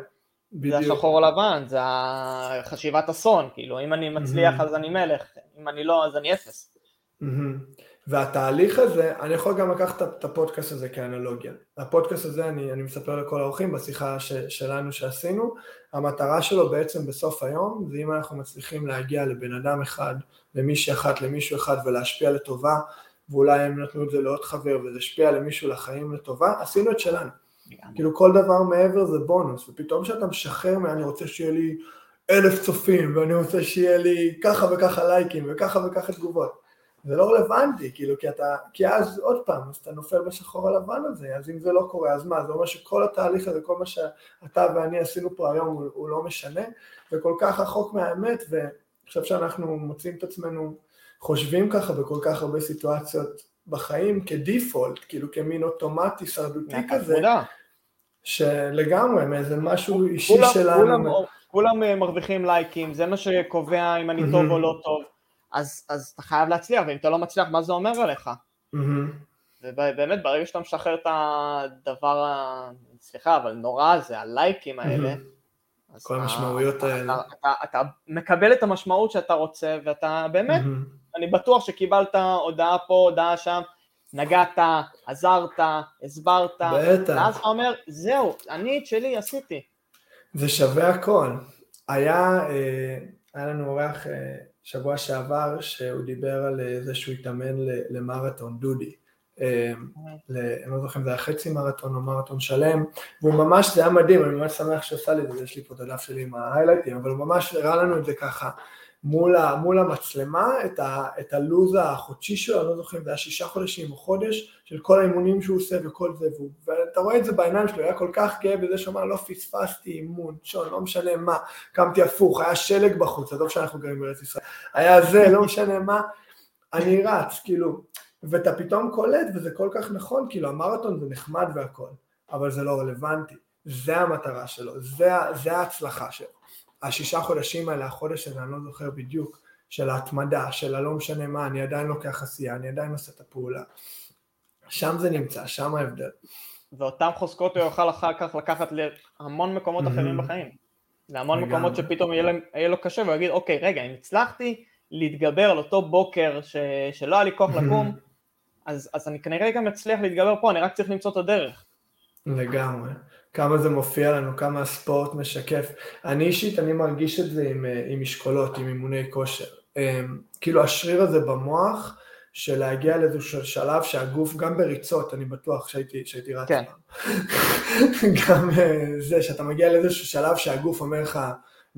בדיוק. זה השחור הלבן, זה חשיבת אסון, כאילו, אם אני מצליח mm-hmm. אז אני מלך, אם אני לא אז אני אפס. Mm-hmm. והתהליך הזה, אני יכול גם לקחת את הפודקאסט הזה כאנלוגיה. הפודקאסט הזה, אני, אני מספר לכל האורחים בשיחה ש, שלנו שעשינו, המטרה שלו בעצם בסוף היום, זה אם אנחנו מצליחים להגיע לבן אדם אחד, למישהי אחת, למישהו אחד ולהשפיע לטובה, ואולי הם נתנו את זה לעוד חבר וזה השפיע למישהו לחיים לטובה, עשינו את שלנו. כאילו כל דבר מעבר זה בונוס, ופתאום כשאתה משחרר מ"אני רוצה שיהיה לי אלף צופים, ואני רוצה שיהיה לי ככה וככה לייקים, וככה וככה תגובות. זה לא רלוונטי, כאילו, כי אתה, כי אז עוד פעם, אז אתה נופל בשחור הלבן הזה, אז אם זה לא קורה, אז מה, זה אומר שכל התהליך הזה, כל מה שאתה ואני עשינו פה היום הוא, הוא לא משנה, וכל כך רחוק מהאמת, חושב שאנחנו מוצאים את עצמנו חושבים ככה בכל כך הרבה סיטואציות בחיים כדיפולט, כאילו כמין אוטומטי שרדותי כזה, שלגמרי, מאיזה משהו אישי כולם, שלנו. כולם, כולם מרוויחים לייקים, זה מה שקובע אם אני טוב או לא טוב. אז, אז אתה חייב להצליח, ואם אתה לא מצליח, מה זה אומר עליך? ובאמת, ברגע שאתה משחרר את הדבר, סליחה, אבל נורא הזה, הלייקים האלה, אז כל המשמעויות האלה. אתה, אתה, אתה מקבל את המשמעות שאתה רוצה, ואתה באמת, אני בטוח שקיבלת הודעה פה, הודעה שם, נגעת, עזרת, הסברת, בטח. ואז אתה אומר, זהו, אני את שלי עשיתי. זה שווה הכל. היה, היה לנו אורח שבוע שעבר שהוא דיבר על זה שהוא התאמן למרתון, דודי. אני לא זוכר אם זה היה חצי מרתון או מרתון שלם, והוא ממש, זה היה מדהים, אני ממש שמח שעשה לי את זה, יש לי פה את הדף שלי עם ההיילייטים, אבל הוא ממש הראה לנו את זה ככה מול, ה, מול המצלמה, את, ה, את הלו"ז החודשי שלו, אני לא זוכר אם זה היה שישה חודשים או חודש, של כל האימונים שהוא עושה וכל זה, והוא, ואתה רואה את זה בעיניים שלו, היה כל כך גאה בזה שאומר, לא פספסתי אימון, שון, לא משנה מה, קמתי הפוך, היה שלג בחוץ, עזוב שאנחנו גרים בארץ ישראל, היה זה, לא משנה מה, אני רץ, כאילו, ואתה פתאום קולט, וזה כל כך נכון, כאילו המרתון זה נחמד והכל, אבל זה לא רלוונטי, זה המטרה שלו, זה, זה ההצלחה שלו. השישה חודשים האלה, החודש הזה, אני לא זוכר בדיוק, של ההתמדה, של הלא משנה מה, אני עדיין לוקח עשייה, אני עדיין עושה את הפעולה. שם זה נמצא, שם ההבדל. ואותן חוזקות הוא יוכל אחר כך לקחת להמון מקומות אחרים בחיים. להמון מקומות שפתאום יהיה, להם, יהיה לו קשה והוא יגיד, אוקיי, רגע, אם הצלחתי להתגבר על אותו בוקר ש, שלא היה לי כוח לקום, אז, אז אני כנראה גם אצליח להתגבר פה, אני רק צריך למצוא את הדרך. לגמרי. כמה זה מופיע לנו, כמה הספורט משקף. אני אישית, אני מרגיש את זה עם, אה, עם משקולות, עם אימוני כושר. אמ, כאילו השריר הזה במוח, של להגיע לאיזשהו שלב שהגוף, גם בריצות, אני בטוח שהייתי, שהייתי רץ. כן. גם אה, זה, שאתה מגיע לאיזשהו שלב שהגוף אומר לך,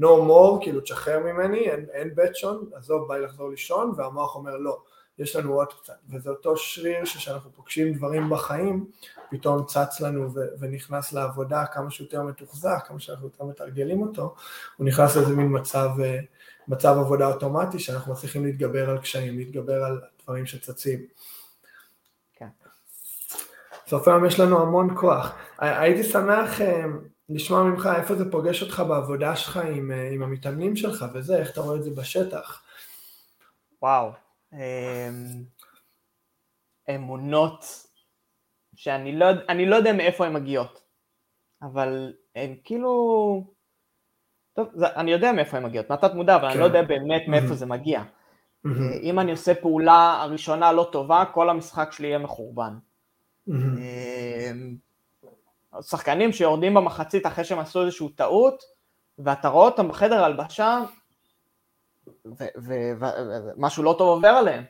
no more, כאילו תשחרר ממני, אין, אין בית שון, עזוב, ביי לחזור לישון, והמוח אומר לא. יש לנו עוד קצת, וזה אותו שריר שכשאנחנו פוגשים דברים בחיים, פתאום צץ לנו ו- ונכנס לעבודה כמה שיותר מתוחזק, כמה שאנחנו יותר מתרגלים אותו, הוא נכנס לאיזה מין מצב, אה, מצב עבודה אוטומטי, שאנחנו מצליחים להתגבר על קשיים, להתגבר על דברים שצצים. כן. סוף היום יש לנו המון כוח. הייתי שמח אה, לשמוע ממך איפה זה פוגש אותך בעבודה שלך עם, אה, עם המתאמנים שלך וזה, איך אתה רואה את זה בשטח. וואו, אמונות שאני לא, לא יודע מאיפה הן מגיעות, אבל הן כאילו, טוב, זה, אני יודע מאיפה הן מגיעות, מהתת מודע, אבל כן. אני לא כן. יודע באמת מאיפה זה מגיע. אם אני עושה פעולה הראשונה לא טובה, כל המשחק שלי יהיה מחורבן. אמ, שחקנים שיורדים במחצית אחרי שהם עשו איזושהי טעות, ואתה רואה אותם בחדר הלבשה, ומשהו לא טוב עובר עליהם.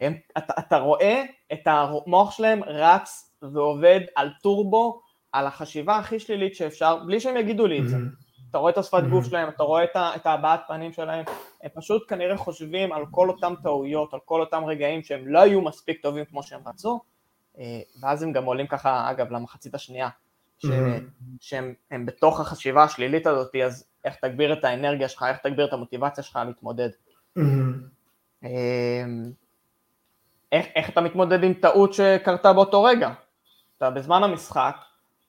הם, אתה, אתה רואה את המוח שלהם רץ ועובד על טורבו, על החשיבה הכי שלילית שאפשר, בלי שהם יגידו לי את זה. אתה רואה את השפת גוף שלהם, אתה רואה את ההבעת פנים שלהם, הם פשוט כנראה חושבים על כל אותם טעויות, על כל אותם רגעים שהם לא היו מספיק טובים כמו שהם רצו, אה, ואז הם גם עולים ככה, אגב, למחצית השנייה, שהם בתוך החשיבה השלילית הזאת, אז איך תגביר את האנרגיה שלך, איך תגביר את המוטיבציה שלך להתמודד. Mm-hmm. אמ, איך, איך אתה מתמודד עם טעות שקרתה באותו רגע? אתה בזמן המשחק,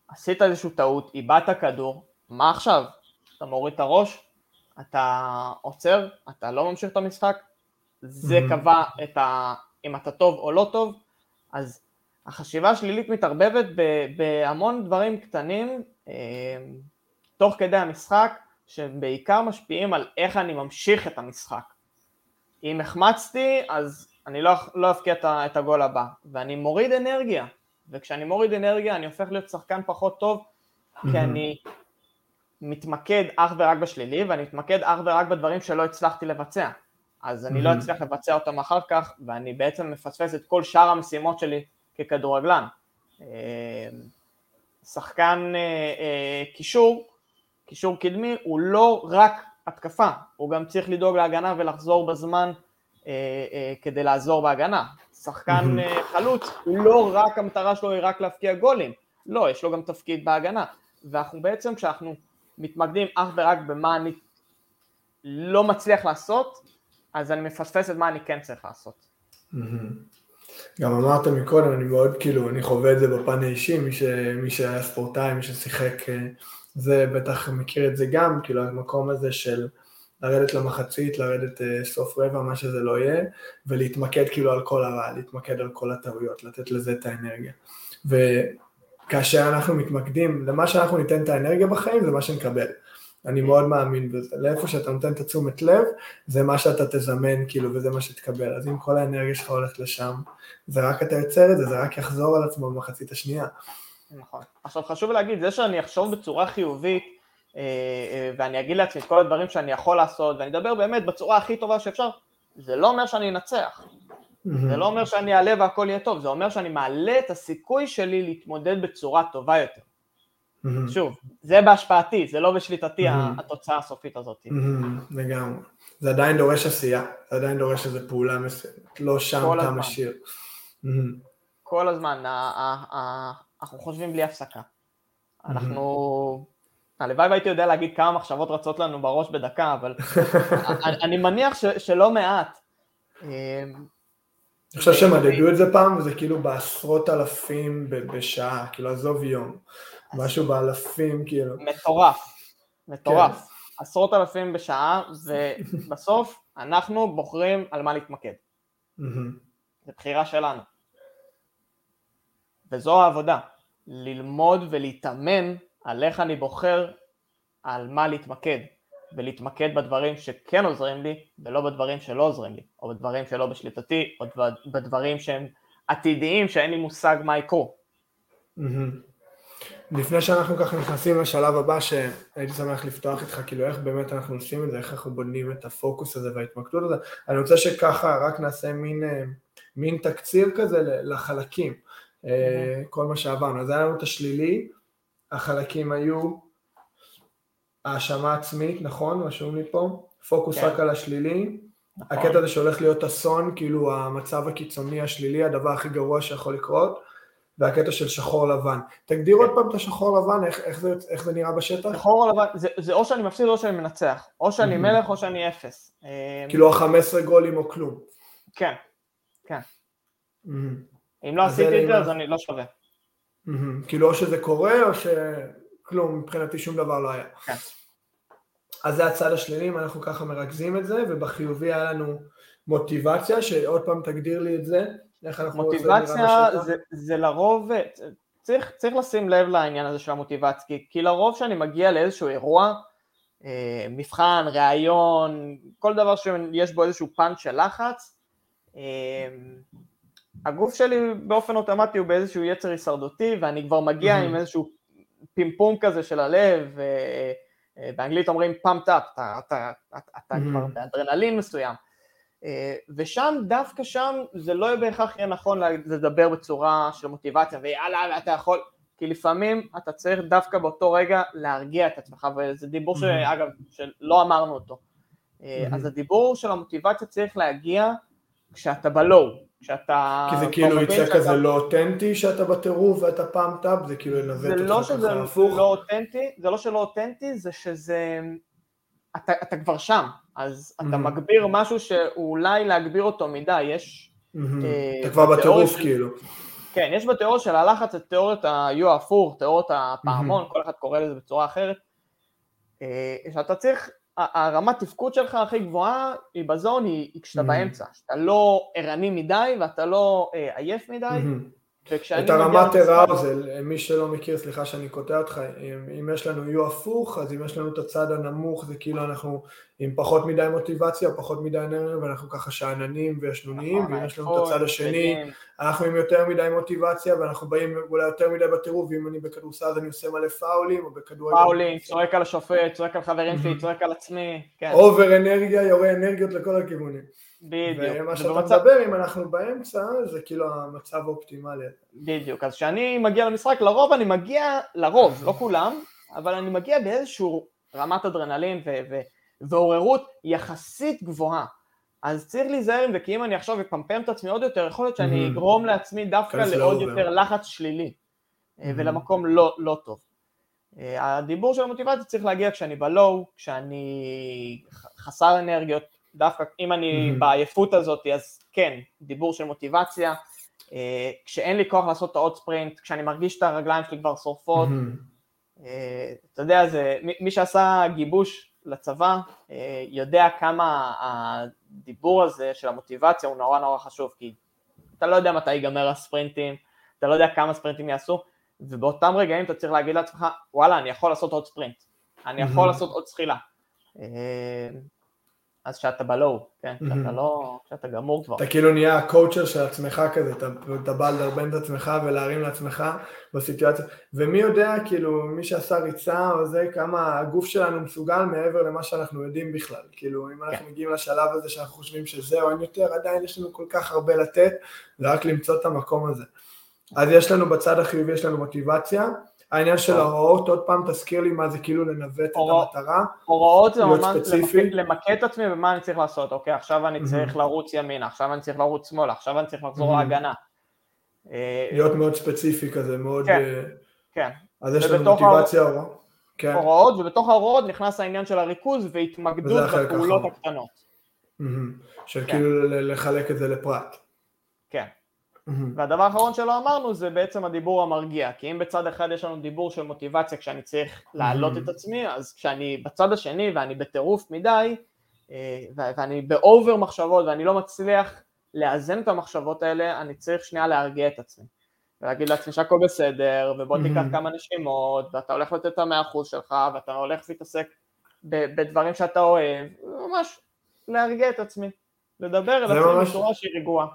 עשית איזושהי טעות, איבדת כדור, מה עכשיו? אתה מוריד את הראש, אתה עוצר, אתה לא ממשיך את המשחק, זה mm-hmm. קבע את ה... אם אתה טוב או לא טוב, אז החשיבה השלילית מתערבבת בהמון דברים קטנים אמ, תוך כדי המשחק, שבעיקר משפיעים על איך אני ממשיך את המשחק. אם החמצתי, אז אני לא, לא אבקיע את הגול הבא, ואני מוריד אנרגיה, וכשאני מוריד אנרגיה אני הופך להיות שחקן פחות טוב, כי אני מתמקד אך ורק בשלילי, ואני מתמקד אך ורק בדברים שלא הצלחתי לבצע. אז אני לא אצליח לבצע אותם אחר כך, ואני בעצם מפספס את כל שאר המשימות שלי ככדורגלן. אה, שחקן אה, אה, קישור קישור קדמי הוא לא רק התקפה, הוא גם צריך לדאוג להגנה ולחזור בזמן כדי לעזור בהגנה. שחקן חלוץ, הוא לא רק המטרה שלו היא רק להפקיע גולים, לא, יש לו גם תפקיד בהגנה. ואנחנו בעצם כשאנחנו מתמקדים אך ורק במה אני לא מצליח לעשות, אז אני מפספס את מה אני כן צריך לעשות. גם אמרת מקודם, אני מאוד כאילו, אני חווה את זה בפן האישי, מי, ש, מי שהיה ספורטאי, מי ששיחק אה, זה בטח מכיר את זה גם, כאילו המקום הזה של לרדת למחצית, לרדת uh, סוף רבע, מה שזה לא יהיה, ולהתמקד כאילו על כל הרע, להתמקד על כל הטעויות, לתת לזה את האנרגיה. וכאשר אנחנו מתמקדים, למה שאנחנו ניתן את האנרגיה בחיים זה מה שנקבל. אני מאוד מאמין בזה, לאיפה שאתה נותן את התשומת לב, זה מה שאתה תזמן כאילו וזה מה שתקבל, אז אם כל האנרגיה שלך הולכת לשם, זה רק אתה יוצר את זה, זה רק יחזור על עצמו במחצית השנייה. נכון. עכשיו חשוב להגיד, זה שאני אחשוב בצורה חיובית, ואני אגיד לעצמי את כל הדברים שאני יכול לעשות, ואני אדבר באמת בצורה הכי טובה שאפשר, זה לא אומר שאני אנצח. זה לא אומר שאני אעלה והכל יהיה טוב, זה אומר שאני מעלה את הסיכוי שלי להתמודד בצורה טובה יותר. שוב, זה בהשפעתי, זה לא בשליטתי התוצאה הסופית הזאת. לגמרי. זה עדיין דורש עשייה, זה עדיין דורש איזו פעולה מסוימת, לא שם אתה משאיר. כל הזמן, אנחנו חושבים בלי הפסקה. אנחנו, הלוואי והייתי יודע להגיד כמה מחשבות רצות לנו בראש בדקה, אבל אני מניח שלא מעט. אני חושב שמדדו את זה פעם, וזה כאילו בעשרות אלפים בשעה, כאילו עזוב יום, משהו באלפים כאילו. מטורף, מטורף. כן. עשרות אלפים בשעה, ובסוף אנחנו בוחרים על מה להתמקד. זו בחירה שלנו. וזו העבודה, ללמוד ולהתאמן על איך אני בוחר על מה להתמקד, ולהתמקד בדברים שכן עוזרים לי, ולא בדברים שלא עוזרים לי, או בדברים שלא בשליטתי, או בדברים שהם עתידיים שאין לי מושג מה יקרו. לפני שאנחנו ככה נכנסים לשלב הבא שהייתי שמח לפתוח איתך, כאילו איך באמת אנחנו עושים את זה, איך אנחנו בונים את הפוקוס הזה וההתמקדות הזה, אני רוצה שככה רק נעשה מין, אה, מין תקציר כזה לחלקים, mm-hmm. כל מה שעברנו, אז היה לנו את השלילי, החלקים היו האשמה עצמית, נכון? רשום לי פה, פוקוס כן. רק על השלילי, נכון. הקטע הזה שהולך להיות אסון, כאילו המצב הקיצוני השלילי, הדבר הכי גרוע שיכול לקרות, והקטע של שחור לבן. תגדיר עוד פעם את השחור לבן, איך, איך, זה, איך זה נראה בשטח? שחור לבן, זה, זה או שאני מפסיד או שאני מנצח, או שאני mm-hmm. מלך או שאני אפס. כאילו ה-15 גולים או כלום. כן, כן. Mm-hmm. אם לא עשיתי את זה אז אני לא שווה. Mm-hmm. כאילו או שזה קורה או שכלום, מבחינתי שום דבר לא היה. כן. אז זה הצד השלילי, אם אנחנו ככה מרכזים את זה, ובחיובי היה לנו מוטיבציה, שעוד פעם תגדיר לי את זה. מוטיבציה זה, זה לרוב, צריך, צריך לשים לב לעניין הזה של המוטיבציה, כי, כי לרוב כשאני מגיע לאיזשהו אירוע, אה, מבחן, ראיון, כל דבר שיש בו איזשהו פאנץ' של לחץ, אה, הגוף שלי באופן אוטומטי הוא באיזשהו יצר הישרדותי ואני כבר מגיע mm-hmm. עם איזשהו פימפום כזה של הלב, אה, אה, באנגלית אומרים פאמפט אפ, אתה, אתה, אתה, אתה mm-hmm. כבר באדרנלין מסוים. אה, ושם, דווקא שם, זה לא בהכרח יהיה נכון לדבר בצורה של מוטיבציה ויאללה, אתה יכול, כי לפעמים אתה צריך דווקא באותו רגע להרגיע את עצמך, וזה דיבור שאגב, שלא אמרנו אותו. אה, אז הדיבור של המוטיבציה צריך להגיע כשאתה בלואו, כשאתה... כי זה כאילו יצא שאתה... כזה לא אותנטי שאתה בטירוף ואתה פעם טאפ, זה כאילו ינווט אותך לא ככה הפוך. לא אותנטי, זה לא שלא אותנטי, זה שזה... אתה, אתה כבר שם, אז אתה mm-hmm. מגביר משהו שאולי להגביר אותו מדי, יש... Mm-hmm. אה, אתה כבר בטירוף כאילו. כן, יש בתיאוריה של הלחץ את תיאוריית ה-U ההפוך, תיאוריית הפעמון, mm-hmm. כל אחד קורא לזה בצורה אחרת, אה, שאתה צריך, הרמת תפקוד שלך הכי גבוהה היא בזון, היא, היא כשאתה mm-hmm. באמצע, שאתה לא ערני מדי ואתה לא אה, עייף מדי, mm-hmm. את הרמת אראוזל, מי שלא מכיר, סליחה שאני קוטע אותך, אם, אם יש לנו יו הפוך, אז אם יש לנו את הצד הנמוך, זה כאילו אנחנו עם פחות מדי מוטיבציה, פחות מדי אנרגיה, ואנחנו ככה שאננים וישנוניים, נכון, ואם יש לנו את הצד השני, אנחנו עם יותר מדי מוטיבציה, ואנחנו באים אולי יותר מדי בטירוף, ואם אני בכדורסל אז אני עושה מלא פאולים, או בכדורגל... פאולים, צועק על השופט, צועק על חברים שלי, צועק על עצמי, כן. אובר אנרגיה, יורה אנרגיות לכל הכיוונים. בדיוק. ומה שאתה ובמצב... מדבר, אם אנחנו באמצע, זה כאילו המצב האופטימלי. בדיוק, אז כשאני מגיע למשחק, לרוב אני מגיע, לרוב, לא כולם, אבל אני מגיע באיזשהו רמת אדרנלין ו- ו- ועוררות יחסית גבוהה. אז צריך להיזהר עם זה, כי אם אני עכשיו אפמפם את עצמי עוד יותר, יכול להיות שאני אגרום לעצמי דווקא לעוד יותר לחץ שלילי, ולמקום לא, לא טוב. הדיבור של המוטיבציה צריך להגיע כשאני בלואו, כשאני חסר אנרגיות, דווקא אם אני mm-hmm. בעייפות הזאת, אז כן, דיבור של מוטיבציה, אה, כשאין לי כוח לעשות את העוד ספרינט, כשאני מרגיש את הרגליים שלי כבר שורפות, mm-hmm. אה, אתה יודע, זה, מי שעשה גיבוש לצבא, אה, יודע כמה הדיבור הזה של המוטיבציה הוא נורא נורא חשוב, כי אתה לא יודע מתי ייגמר הספרינטים, אתה לא יודע כמה ספרינטים יעשו, ובאותם רגעים אתה צריך להגיד לעצמך, וואלה, אני יכול לעשות עוד ספרינט, אני יכול mm-hmm. לעשות עוד זחילה. אז כשאתה בלואו, כן, כשאתה לא, כשאתה גמור כבר. אתה כאילו נהיה הקואוצ'ר של עצמך כזה, אתה, אתה בא לדרבן את עצמך ולהרים לעצמך בסיטואציה, ומי יודע, כאילו, מי שעשה ריצה או זה, כמה הגוף שלנו מסוגל מעבר למה שאנחנו יודעים בכלל, כאילו, אם אנחנו כן. מגיעים לשלב הזה שאנחנו חושבים שזהו, אין יותר, עדיין יש לנו כל כך הרבה לתת, זה רק למצוא את המקום הזה. אז יש לנו בצד החיובי, יש לנו מוטיבציה, העניין של. ההוראות, עוד פעם תזכיר לי מה זה כאילו לנווט את המטרה, הוראות זה ממש למקד את עצמי ומה אני צריך לעשות, אוקיי, עכשיו אני צריך לרוץ ימינה, עכשיו אני צריך לרוץ שמאלה, עכשיו אני צריך לחזור להגנה. אה, להיות מאוד ספציפי כזה, מאוד... כן, אה, כן. אז יש לנו מוטיבציה, הוראות. כן. הוראות, ובתוך ההוראות נכנס העניין של הריכוז והתמקדות בפעולות הקטנות. של כן. כאילו לחלק את זה לפרט. כן. והדבר האחרון שלא אמרנו זה בעצם הדיבור המרגיע, כי אם בצד אחד יש לנו דיבור של מוטיבציה כשאני צריך להעלות. את עצמי, אז כשאני בצד השני ואני בטירוף מדי, אה, ואני באובר מחשבות ואני לא מצליח לאזן את המחשבות האלה, אני צריך שנייה להרגיע את עצמי. ולהגיד לעצמי שהכל בסדר, ובוא. תיקח כמה נשימות, ואתה הולך לתת את המאה אחוז שלך, ואתה הולך להתעסק בדברים שאתה אוהב, ממש להרגיע את עצמי, לדבר אל עצמי בצורה שהיא רגועה.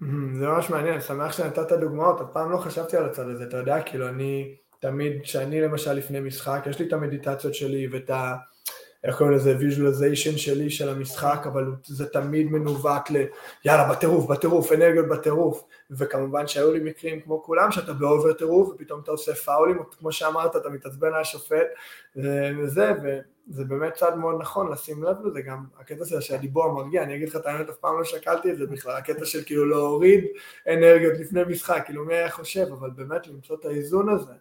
זה ממש מעניין, שמח שנתת דוגמאות, אף פעם לא חשבתי על הצד הזה, אתה יודע, כאילו אני תמיד, כשאני למשל לפני משחק, יש לי את המדיטציות שלי ואת ה... איך קוראים לזה, visualization שלי של המשחק, אבל זה תמיד מנווט ל... יאללה, בטירוף, בטירוף, אנרגיות בטירוף. וכמובן שהיו לי מקרים כמו כולם, שאתה ב over טירוף, ופתאום אתה עושה פאולים, כמו שאמרת, אתה מתעצבן על השופט, וזה, וזה באמת צעד מאוד נכון לשים לב לזה, גם הקטע הזה שהדיבור המרגיע, אני אגיד לך את האמת, אף פעם לא שקלתי את זה בכלל, הקטע של כאילו להוריד אנרגיות לפני משחק, כאילו מי היה חושב, אבל באמת למצוא את האיזון הזה.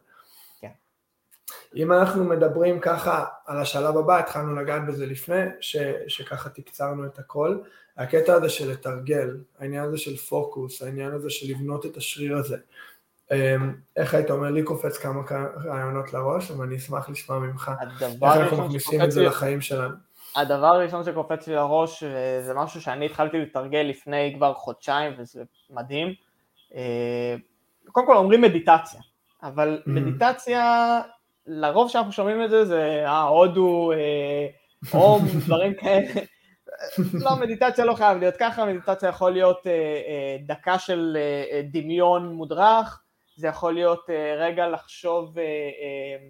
אם אנחנו מדברים ככה על השלב הבא, התחלנו לגעת בזה לפני, ש, שככה תקצרנו את הכל, הקטע הזה של לתרגל, העניין הזה של פוקוס, העניין הזה של לבנות את השריר הזה. אמ, איך היית אומר, לי קופץ כמה רעיונות לראש, אבל אני אשמח לשמוע ממך, איך אנחנו מכניסים את זה לחיים שלנו. הדבר הראשון שקופץ לי לראש, וזה משהו שאני התחלתי לתרגל לפני כבר חודשיים, וזה מדהים, אה, קודם כל אומרים מדיטציה, אבל mm-hmm. מדיטציה לרוב שאנחנו שומעים את זה זה אה, הודו, אה, או דברים כאלה. לא, מדיטציה לא חייב להיות ככה, מדיטציה יכול להיות אה, אה, דקה של אה, אה, דמיון מודרך, זה יכול להיות אה, רגע לחשוב אה, אה,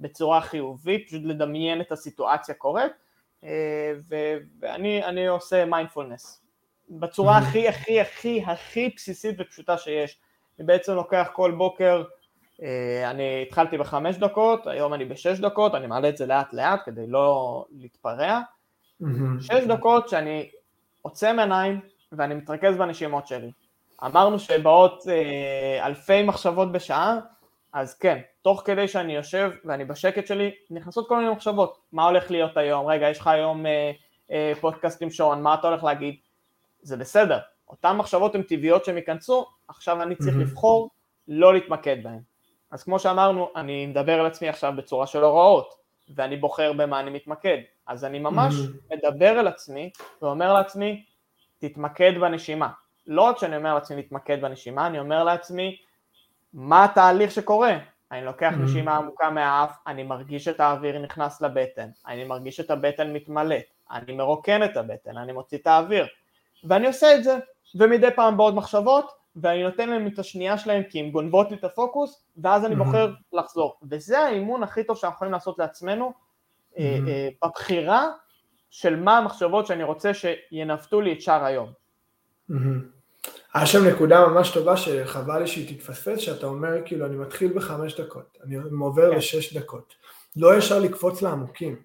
בצורה חיובית, פשוט לדמיין את הסיטואציה קורית, ואני עושה מיינדפולנס. בצורה הכי הכי הכי הכי בסיסית ופשוטה שיש. אני בעצם לוקח כל בוקר אני התחלתי בחמש דקות, היום אני בשש דקות, אני מעלה את זה לאט לאט כדי לא להתפרע. שש דקות שאני עוצם עיניים ואני מתרכז בנשימות שלי. אמרנו שבאות אה, אלפי מחשבות בשעה, אז כן, תוך כדי שאני יושב ואני בשקט שלי, נכנסות כל מיני מחשבות. מה הולך להיות היום? רגע, יש לך היום אה, אה, פודקאסט עם שון, מה אתה הולך להגיד? זה בסדר, אותן מחשבות הן טבעיות שהן ייכנסו, עכשיו אני צריך לבחור לא להתמקד בהן. אז כמו שאמרנו, אני מדבר על עצמי עכשיו בצורה של הוראות, ואני בוחר במה אני מתמקד. אז אני ממש mm-hmm. מדבר על עצמי ואומר לעצמי, תתמקד בנשימה. לא רק שאני אומר לעצמי להתמקד בנשימה, אני אומר לעצמי, מה התהליך שקורה? אני לוקח mm-hmm. נשימה עמוקה מהאף, אני מרגיש את האוויר נכנס לבטן, אני מרגיש את הבטן מתמלאת, אני מרוקן את הבטן, אני מוציא את האוויר, ואני עושה את זה, ומדי פעם בעוד מחשבות, ואני נותן להם את השנייה שלהם כי הן גונבות לי את הפוקוס, ואז אני בוחר לחזור. וזה האימון הכי טוב שאנחנו יכולים לעשות לעצמנו, אה, אה, בבחירה של מה המחשבות שאני רוצה שינווטו לי את שאר היום. היה שם נקודה ממש טובה שחבל לי שהיא תתפספס, שאתה אומר כאילו אני מתחיל בחמש דקות, אני עובר כן. לשש דקות. לא ישר לקפוץ לעמוקים.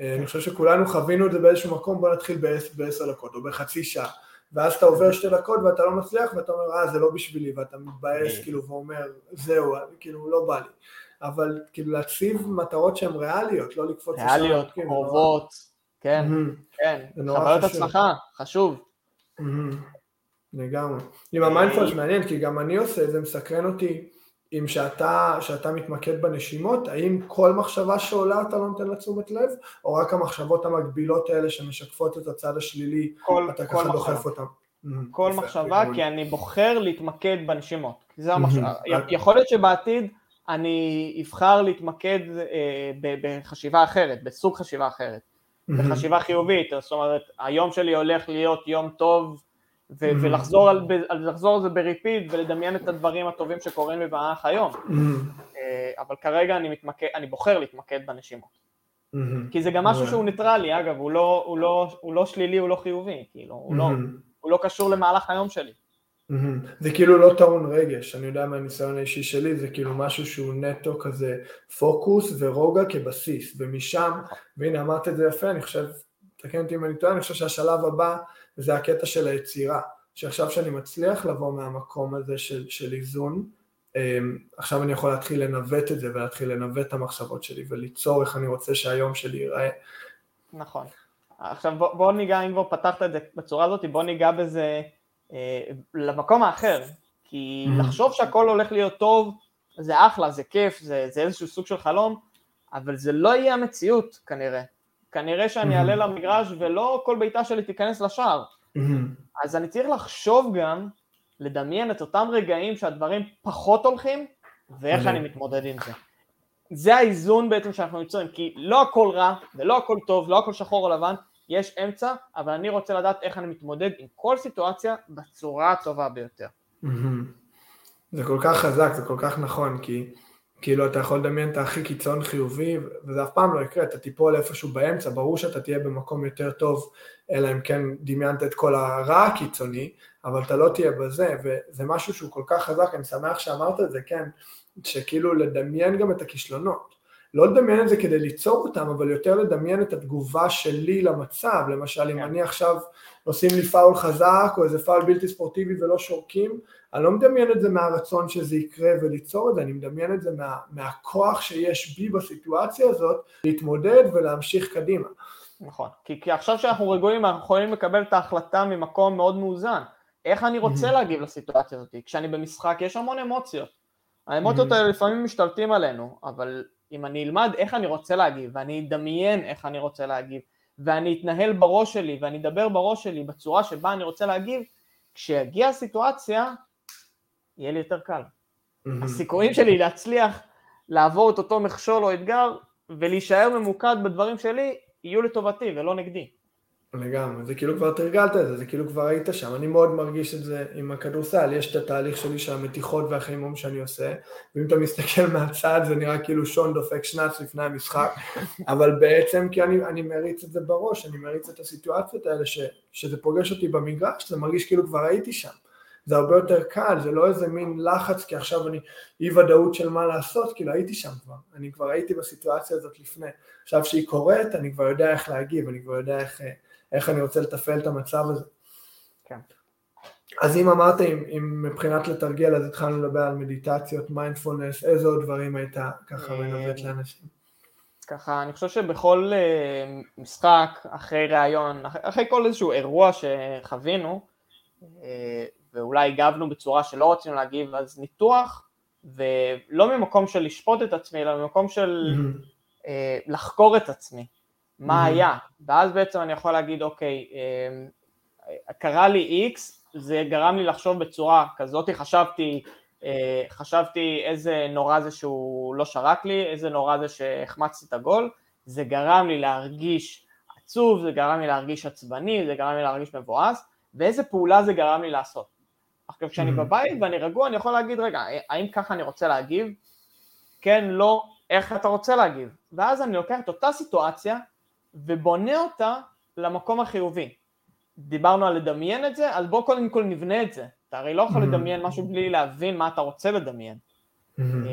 אה, אני חושב שכולנו חווינו את זה באיזשהו מקום, בוא נתחיל בעשר דקות או בחצי שעה. ואז אתה עובר שתי דקות ואתה לא מצליח ואתה אומר אה זה לא בשבילי ואתה מתבאס כאילו ואומר זהו כאילו לא בא לי. אבל כאילו להציב מטרות שהן ריאליות לא לקפוץ ריאליות, כאילו, קרובות, כן, כן, חוויות הצלחה, חשוב לגמרי עם המיינדפולנס מעניין כי גם אני עושה זה מסקרן אותי אם שאתה, שאתה מתמקד בנשימות, האם כל מחשבה שעולה אתה לא נותן לה תשומת לב, או רק המחשבות המקבילות האלה שמשקפות את הצד השלילי, כל, אתה ככה דוחף אותן? כל מחשבה, כי אני בוחר להתמקד בנשימות. זה המחשבה. יכול להיות שבעתיד אני אבחר להתמקד אה, בחשיבה אחרת, בסוג חשיבה אחרת. בחשיבה חיובית, זאת אומרת, היום שלי הולך להיות יום טוב, ו- ולחזור על, לחזור על זה בריפיד ולדמיין את הדברים הטובים שקורים לי במהלך היום. אה, אבל כרגע אני, מתמקד, אני בוחר להתמקד בנשימות. כי זה גם משהו שהוא ניטרלי, אגב, הוא לא, הוא לא, הוא לא שלילי, הוא לא חיובי, כאילו, הוא, לא, הוא לא קשור למהלך היום שלי. זה כאילו לא טעון רגש, אני יודע מהניסיון האישי שלי, זה כאילו משהו שהוא נטו כזה פוקוס ורוגע כבסיס, ומשם, והנה אמרת את זה יפה, אני חושב, תקן אותי אם אני טועה, אני חושב שהשלב הבא זה הקטע של היצירה, שעכשיו שאני מצליח לבוא מהמקום הזה של, של איזון, אמ, עכשיו אני יכול להתחיל לנווט את זה ולהתחיל לנווט את המחשבות שלי וליצור איך אני רוצה שהיום שלי ייראה. נכון. עכשיו בוא, בוא ניגע, אם כבר פתחת את זה בצורה הזאת, בוא ניגע בזה אה, למקום האחר, כי mm-hmm. לחשוב שהכל הולך להיות טוב, זה אחלה, זה כיף, זה, זה איזשהו סוג של חלום, אבל זה לא יהיה המציאות כנראה. כנראה שאני אעלה. למגרש ולא כל בעיטה שלי תיכנס לשער. אז אני צריך לחשוב גם, לדמיין את אותם רגעים שהדברים פחות הולכים, ואיך אני מתמודד עם זה. זה האיזון בעצם שאנחנו יוצרים, כי לא הכל רע ולא הכל טוב, לא הכל שחור או לבן, יש אמצע, אבל אני רוצה לדעת איך אני מתמודד עם כל סיטואציה בצורה הטובה ביותר. זה כל כך חזק, זה כל כך נכון, כי כאילו אתה יכול לדמיין את הכי קיצון חיובי, וזה אף פעם לא יקרה, אתה תיפול איפשהו באמצע, ברור שאתה תהיה במקום יותר טוב, אלא אם כן דמיינת את כל הרע הקיצוני, אבל אתה לא תהיה בזה, וזה משהו שהוא כל כך חזק, אני שמח שאמרת את זה, כן, שכאילו לדמיין גם את הכישלונות. לא לדמיין את זה כדי ליצור אותם, אבל יותר לדמיין את התגובה שלי למצב, למשל אם כן. אני עכשיו עושים לי פאול חזק או איזה פאול בלתי ספורטיבי ולא שורקים, אני לא מדמיין את זה מהרצון שזה יקרה וליצור את זה, אני מדמיין את זה מה, מהכוח שיש בי בסיטואציה הזאת להתמודד ולהמשיך קדימה. נכון, כי, כי עכשיו שאנחנו רגועים אנחנו יכולים לקבל את ההחלטה ממקום מאוד מאוזן. איך אני רוצה mm-hmm. להגיב לסיטואציה הזאת? כשאני במשחק יש המון אמוציות. האמוציות mm-hmm. האלה לפעמים משתלטים עלינו, אבל אם אני אלמד איך אני רוצה להגיב, ואני אדמיין איך אני רוצה להגיב, ואני אתנהל בראש שלי, ואני אדבר בראש שלי בצורה שבה אני רוצה להגיב, כשיגיע הסיטואציה, יהיה לי יותר קל. הסיכויים שלי להצליח לעבור את אותו מכשול או אתגר, ולהישאר ממוקד בדברים שלי, יהיו לטובתי ולא נגדי. לגמרי, זה כאילו כבר תרגלת את זה, זה כאילו כבר היית שם, אני מאוד מרגיש את זה עם הכדורסל, יש את התהליך שלי של המתיחות והחימום שאני עושה, ואם אתה מסתכל מהצד זה נראה כאילו שון דופק שנץ לפני המשחק, אבל בעצם כי אני, אני מריץ את זה בראש, אני מריץ את הסיטואציות האלה, ש, שזה פוגש אותי במגרש, זה מרגיש כאילו כבר הייתי שם, זה הרבה יותר קל, זה לא איזה מין לחץ, כי עכשיו אני אי ודאות של מה לעשות, כאילו הייתי שם כבר, אני כבר הייתי בסיטואציה הזאת לפני, עכשיו שהיא קורית, אני כבר יודע איך להגיב, אני כבר יודע איך... איך אני רוצה לתפעל את המצב הזה. כן. אז אם אמרת, אם, אם מבחינת לתרגל, אז התחלנו לדבר על מדיטציות, מיינדפולנס, איזה עוד דברים היית ככה אה, מנווט לאנשים? ככה, אני חושב שבכל uh, משחק, אחרי ראיון, אחרי, אחרי כל איזשהו אירוע שחווינו, uh, ואולי הגבנו בצורה שלא רצינו להגיב, אז ניתוח, ולא ממקום של לשפוט את עצמי, אלא ממקום של mm-hmm. uh, לחקור את עצמי. מה היה, ואז בעצם אני יכול להגיד אוקיי, אמ, קרה לי X, זה גרם לי לחשוב בצורה כזאת, חשבתי, אה, חשבתי איזה נורא זה שהוא לא שרק לי, איזה נורא זה שהחמצתי את הגול, זה גרם לי להרגיש עצוב, זה גרם לי להרגיש עצבני, זה גרם לי להרגיש מבואס, ואיזה פעולה זה גרם לי לעשות. עכשיו כשאני בבית ואני רגוע אני יכול להגיד רגע, האם ככה אני רוצה להגיב? כן, לא, איך אתה רוצה להגיב? ואז אני לוקח את אותה סיטואציה ובונה אותה למקום החיובי. דיברנו על לדמיין את זה, אז בוא קודם כל נבנה את זה. אתה הרי לא יכול mm-hmm. לדמיין משהו בלי להבין מה אתה רוצה לדמיין. Mm-hmm. אמ,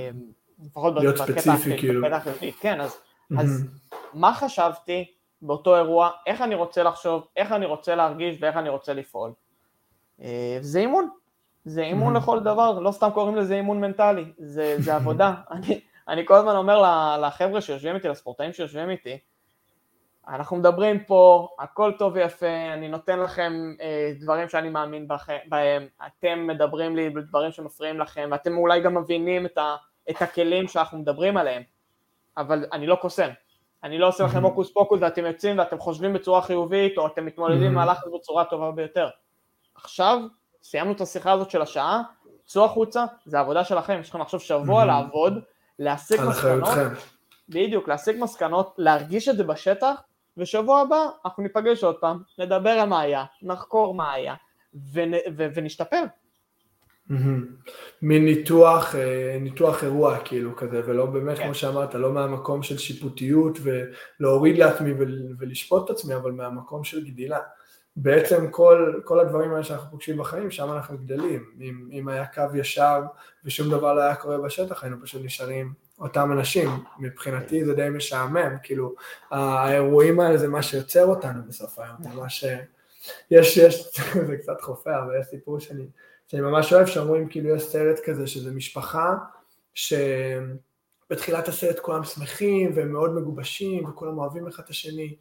לפחות בקטע כאילו. החיובי. כן, אז, mm-hmm. אז מה חשבתי באותו אירוע, איך אני רוצה לחשוב, איך אני רוצה להרגיש ואיך אני רוצה לפעול. אה, זה אימון, זה אימון לכל דבר, לא סתם קוראים לזה אימון מנטלי, זה, זה עבודה. אני, אני כל הזמן אומר לחבר'ה שיושבים איתי, לספורטאים שיושבים איתי, אנחנו מדברים פה, הכל טוב ויפה, אני נותן לכם אה, דברים שאני מאמין בהם, אתם מדברים לי בדברים שמפריעים לכם, ואתם אולי גם מבינים את, ה, את הכלים שאנחנו מדברים עליהם, אבל אני לא קוסם, אני לא עושה לכם הוקוס פוקוס ואתם יוצאים ואתם חושבים בצורה חיובית, או אתם מתמודדים עם הלחץ בצורה טובה ביותר. עכשיו, סיימנו את השיחה הזאת של השעה, צאו החוצה, זה עבודה שלכם, יש לכם עכשיו שבוע לעבוד, להסיק מסקנות, בדיוק, להסיק מסקנות, להרגיש את זה בשטח, ושבוע הבא אנחנו ניפגש עוד פעם, נדבר על מה היה, נחקור מה היה, ונ, ו, ונשתפר. מין ניתוח, אה, ניתוח אירוע כאילו כזה, ולא באמת, כן. כמו שאמרת, לא מהמקום של שיפוטיות ולהוריד לעצמי ולשפוט את עצמי, אבל מהמקום של גדילה. בעצם כל, כל הדברים האלה שאנחנו פוגשים בחיים, שם אנחנו גדלים. אם, אם היה קו ישר ושום דבר לא היה קורה בשטח, היינו פשוט נשארים אותם אנשים. מבחינתי זה די משעמם, כאילו, האירועים האלה זה מה שיוצר אותנו בסוף היום, זה מה ש... יש, יש, זה קצת חופר, אבל יש סיפור שאני, שאני ממש אוהב, שאומרים כאילו יש סרט כזה שזה משפחה, ש... בתחילת הסרט כולם שמחים והם מאוד מגובשים וכולם אוהבים אחד את השני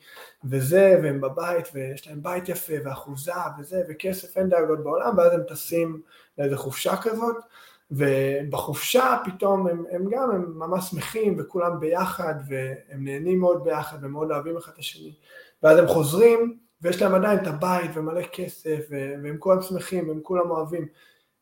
וזה והם בבית ויש להם בית יפה ואחוזה וזה וכסף אין דאגות בעולם ואז הם טסים לאיזה חופשה כזאת ובחופשה פתאום הם, הם גם הם ממש שמחים וכולם ביחד והם נהנים מאוד ביחד ומאוד אוהבים אחד את השני. ואז הם חוזרים ויש להם עדיין את הבית ומלא כסף והם כולם שמחים והם כולם אוהבים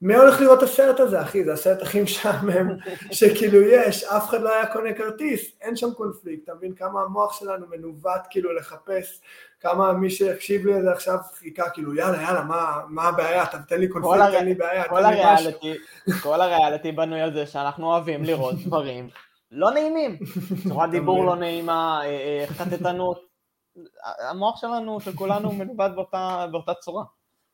מי הולך לראות את הסרט הזה, אחי? זה הסרט הכי משעמם שכאילו יש, אף אחד לא היה קונה כרטיס, אין שם קונפליקט, אתה מבין כמה המוח שלנו מנווט כאילו לחפש, כמה מי שיקשיב לזה עכשיו חיכה, כאילו יאללה, יאללה, מה, מה הבעיה? אתה תן לי קונפליקט, תן לי בעיה, תן לי משהו. כל הריאליטי בנוי על זה שאנחנו אוהבים לראות דברים לא נעימים, צורת דיבור לא נעימה, אה, אה, חטטנות, המוח שלנו, של כולנו מנווט באותה צורה.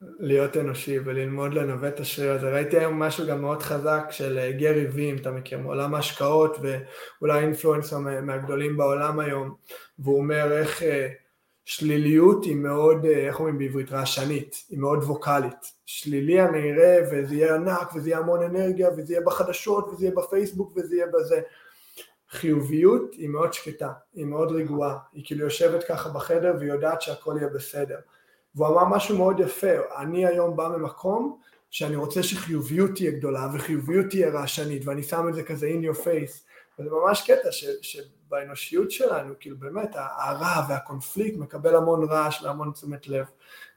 להיות אנושי וללמוד לנווט את השריר הזה. ראיתי היום משהו גם מאוד חזק של אה, גרי וי, אם אתה מכיר, מעולם ההשקעות ואולי אינפלואנסר מהגדולים בעולם היום, והוא אומר איך אה, שליליות היא מאוד, אה, איך אומרים בעברית, רעשנית, היא מאוד ווקאלית. שלילי אני אראה וזה יהיה ענק וזה יהיה המון אנרגיה וזה יהיה בחדשות וזה יהיה בפייסבוק וזה יהיה בזה. חיוביות היא מאוד שקטה, היא מאוד רגועה, היא כאילו יושבת ככה בחדר והיא יודעת שהכל יהיה בסדר. והוא אמר משהו מאוד יפה, אני היום בא ממקום שאני רוצה שחיוביות תהיה גדולה וחיוביות תהיה רעשנית ואני שם את זה כזה in your face וזה ממש קטע ש, שבאנושיות שלנו, כאילו באמת הרע והקונפליקט מקבל המון רעש והמון תשומת לב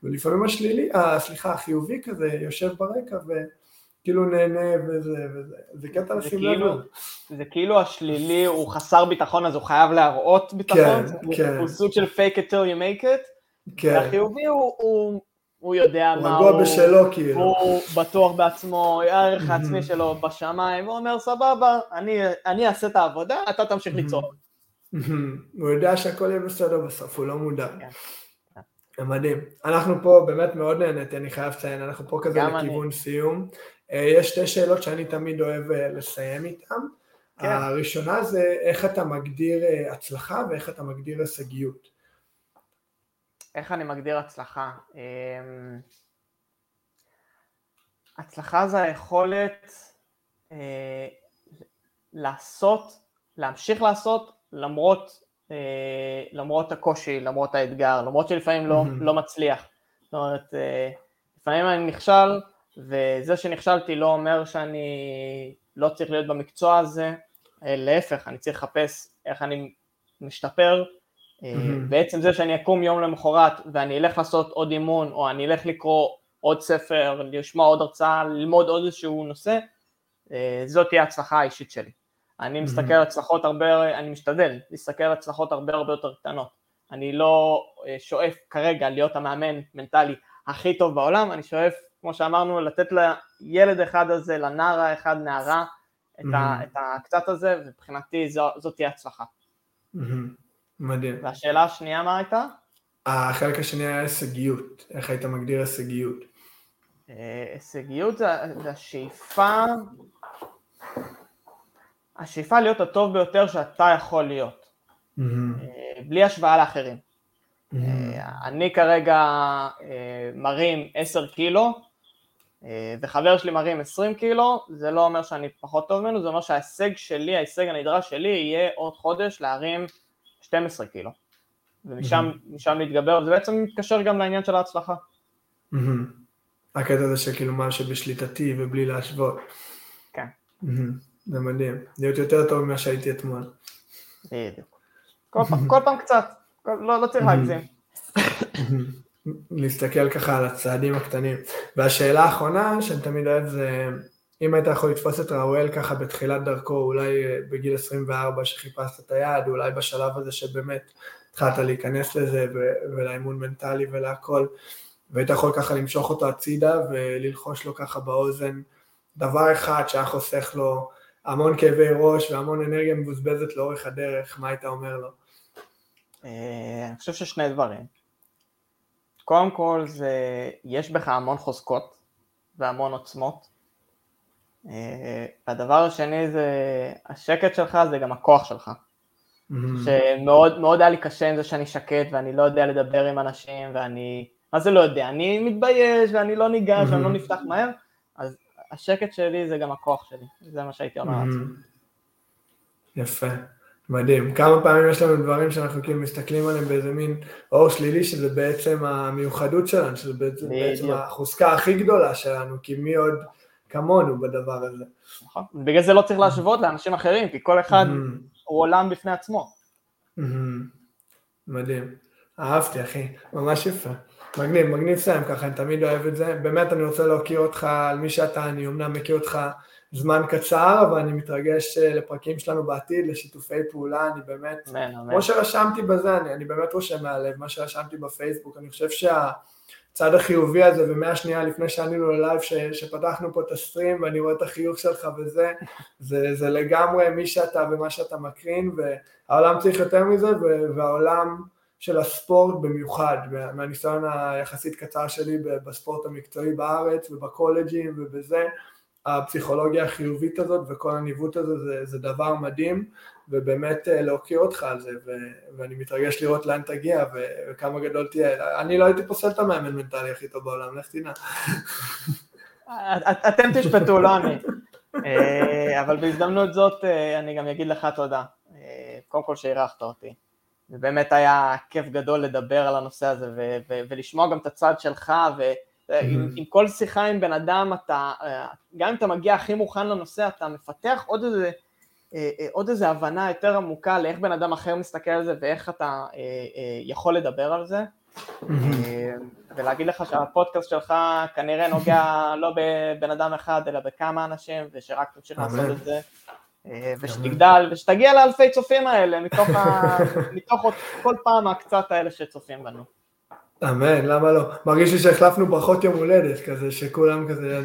ולפעמים השלילי, אה, סליחה, החיובי כזה יושב ברקע וכאילו נהנה וזה, וזה, זה קטע לשים כאילו, לב. זה כאילו השלילי הוא חסר ביטחון אז הוא חייב להראות ביטחון, כן, כן. הוא סוג של fake it till you make it כן. והחיובי הוא, הוא, הוא יודע הוא מה הוא, בשלו כאילו. הוא בטוח בעצמו, הערך העצמי שלו בשמיים, הוא אומר סבבה, אני, אני אעשה את העבודה, אתה תמשיך לצעוק. הוא יודע שהכל יהיה בסדר בסוף, הוא לא מודע. כן. מדהים. אנחנו פה באמת מאוד נהניתי, אני חייב לציין, אנחנו פה כזה לכיוון אני. סיום. אה, יש שתי שאלות שאני תמיד אוהב אה, לסיים איתן. כן. הראשונה זה איך אתה מגדיר אה, הצלחה ואיך אתה מגדיר הישגיות. איך אני מגדיר הצלחה? אמ, הצלחה זה היכולת אה, לעשות, להמשיך לעשות למרות, אה, למרות הקושי, למרות האתגר, למרות שלפעמים לא, לא מצליח. זאת אומרת, אה, לפעמים אני נכשל, וזה שנכשלתי לא אומר שאני לא צריך להיות במקצוע הזה, להפך, אני צריך לחפש איך אני משתפר, בעצם זה שאני אקום יום למחרת ואני אלך לעשות עוד אימון או אני אלך לקרוא עוד ספר, לשמוע עוד הרצאה, ללמוד עוד איזשהו נושא, אה, זאת תהיה ההצלחה האישית שלי. אני מסתכל על הצלחות הרבה, אני משתדל להסתכל על הצלחות הרבה הרבה יותר קטנות. אני לא אה, שואף כרגע להיות המאמן מנטלי הכי טוב בעולם, אני שואף, כמו שאמרנו, לתת לילד אחד הזה, לנער האחד, נערה, את, ה, את הקצת הזה, ומבחינתי זאת תהיה הצלחה. מדהים. והשאלה השנייה מה הייתה? החלק השני היה הישגיות, איך היית מגדיר הישגיות? אה, הישגיות זה, זה השאיפה, השאיפה להיות הטוב ביותר שאתה יכול להיות, mm-hmm. בלי השוואה לאחרים. Mm-hmm. אני כרגע מרים 10 קילו, וחבר שלי מרים 20 קילו, זה לא אומר שאני פחות טוב ממנו, זה אומר שההישג שלי, ההישג הנדרש שלי יהיה עוד חודש להרים 12 קילו, ומשם mm-hmm. להתגבר, זה בעצם מתקשר גם לעניין של ההצלחה. Mm-hmm. הקטע הזה שכאילו מה שבשליטתי ובלי להשוות. כן. Mm-hmm. זה מדהים, להיות יותר טוב ממה שהייתי אתמול. בדיוק. כל, כל פעם קצת, כל, לא, לא צריך להגזים. להסתכל ככה על הצעדים הקטנים. והשאלה האחרונה שאני תמיד אוהב זה אם היית יכול לתפוס את ראואל ככה בתחילת דרכו, אולי אה, בגיל 24 שחיפשת את היעד, אולי בשלב הזה שבאמת התחלת להיכנס לזה ולאימון מנטלי ולהכל, והיית יכול ככה למשוך אותו הצידה וללחוש לו ככה באוזן דבר אחד שהיה חוסך לו המון כאבי ראש והמון אנרגיה מבוזבזת לאורך הדרך, מה היית אומר לו? אה, אני חושב ששני דברים. קודם כל זה, יש בך המון חוזקות והמון עוצמות. אה, והדבר השני זה, השקט שלך זה גם הכוח שלך. Mm-hmm. שמאוד מאוד היה לי קשה עם זה שאני שקט ואני לא יודע לדבר עם אנשים ואני, מה זה לא יודע? אני מתבייש ואני לא ניגש ואני לא mm-hmm. נפתח מהר, אז השקט שלי זה גם הכוח שלי, זה מה שהייתי אומר לעצמי. Mm-hmm. יפה. מדהים. כמה פעמים יש לנו דברים שאנחנו כאילו מסתכלים עליהם באיזה מין אור שלילי, שזה בעצם המיוחדות שלנו, שזה בעצם, בעצם החוזקה הכי גדולה שלנו, כי מי עוד כמונו בדבר הזה. נכון. בגלל זה לא צריך להשוות לאנשים אחרים, כי כל אחד. הוא עולם בפני עצמו. מדהים. אהבתי, אחי. ממש יפה. מגניב, מגניב סיים ככה, אני תמיד אוהב את זה. באמת אני רוצה להוקיר אותך על מי שאתה, אני אמנם מכיר אותך זמן קצר, אבל אני מתרגש אה, לפרקים שלנו בעתיד, לשיתופי פעולה, אני באמת, אמן, אמן. כמו שרשמתי בזה, אני, אני באמת רושם מהלב, מה שרשמתי בפייסבוק, אני חושב שהצד החיובי הזה, ומאה שנייה לפני שענינו ללייב, ש, שפתחנו פה את הסטרים, ואני רואה את החיוך שלך וזה, זה, זה לגמרי מי שאתה ומה שאתה מקרין, והעולם צריך יותר מזה, והעולם של הספורט במיוחד, מהניסיון היחסית קצר שלי בספורט המקצועי בארץ ובקולג'ים ובזה, הפסיכולוגיה החיובית הזאת וכל הניווט הזה זה, זה דבר מדהים ובאמת אה, להוקיר אותך על זה ו, ואני מתרגש לראות לאן תגיע ו, וכמה גדול תהיה. אני לא הייתי פוסל את המאמן מנטלי הכי טוב בעולם, לך תדע. אתם תשפטו, לא אני. אה, אבל בהזדמנות זאת אה, אני גם אגיד לך תודה. קודם כל שאירחת אותי. ובאמת היה כיף גדול לדבר על הנושא הזה ולשמוע גם את הצד שלך ו... עם, עם כל שיחה עם בן אדם אתה, גם אם אתה מגיע הכי מוכן לנושא, אתה מפתח עוד איזה, עוד איזה הבנה יותר עמוקה לאיך בן אדם אחר מסתכל על זה ואיך אתה אה, יכול לדבר על זה. ולהגיד לך שהפודקאסט שלך כנראה נוגע לא בבן אדם אחד אלא בכמה אנשים ושרק תמשיך לעשות את זה ושתגדל ושתגיע לאלפי צופים האלה מתוך, ה... מתוך כל פעם הקצת האלה שצופים בנו. אמן, למה לא? מרגיש לי שהחלפנו ברכות יום הולדת כזה, שכולם כזה.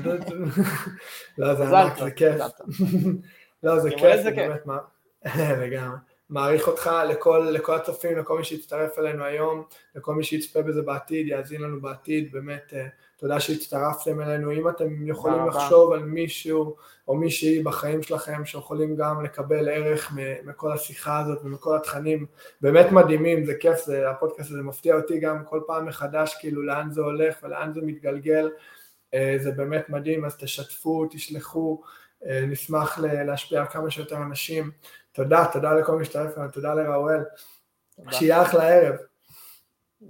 לא, זה ענק, זה כיף. לא, זה כיף, זה באמת, מה? לגמרי. מעריך אותך לכל, לכל הצופים, לכל מי שיצטרף אלינו היום, לכל מי שיצפה בזה בעתיד, יאזין לנו בעתיד, באמת אה, תודה שהצטרפתם אלינו. אם אתם יכולים לחשוב על מישהו או מישהי בחיים שלכם שיכולים גם לקבל ערך מכל השיחה הזאת ומכל התכנים באמת מדהימים, זה כיף, זה, הפודקאסט הזה מפתיע אותי גם כל פעם מחדש, כאילו לאן זה הולך ולאן זה מתגלגל, אה, זה באמת מדהים, אז תשתפו, תשלחו, נשמח להשפיע על כמה שיותר אנשים. תודה, תודה לכל מי שתצטרף אלינו, תודה לראואל. שיהיה אחלה ערב.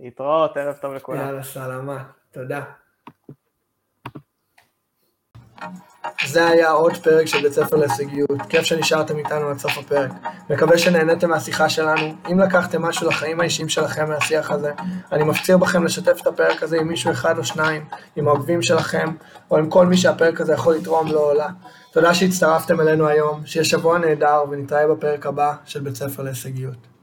להתראות, ערב טוב לכולם. יאללה, סלמה, תודה. זה היה עוד פרק של בית ספר להישגיות, כיף שנשארתם איתנו עד סוף הפרק. מקווה שנהניתם מהשיחה שלנו. אם לקחתם משהו לחיים האישיים שלכם מהשיח הזה, אני מפציר בכם לשתף את הפרק הזה עם מישהו אחד או שניים, עם האוהבים שלכם, או עם כל מי שהפרק הזה יכול לתרום לו או לה. תודה שהצטרפתם אלינו היום, שיהיה שבוע נהדר ונתראה בפרק הבא של בית ספר להישגיות.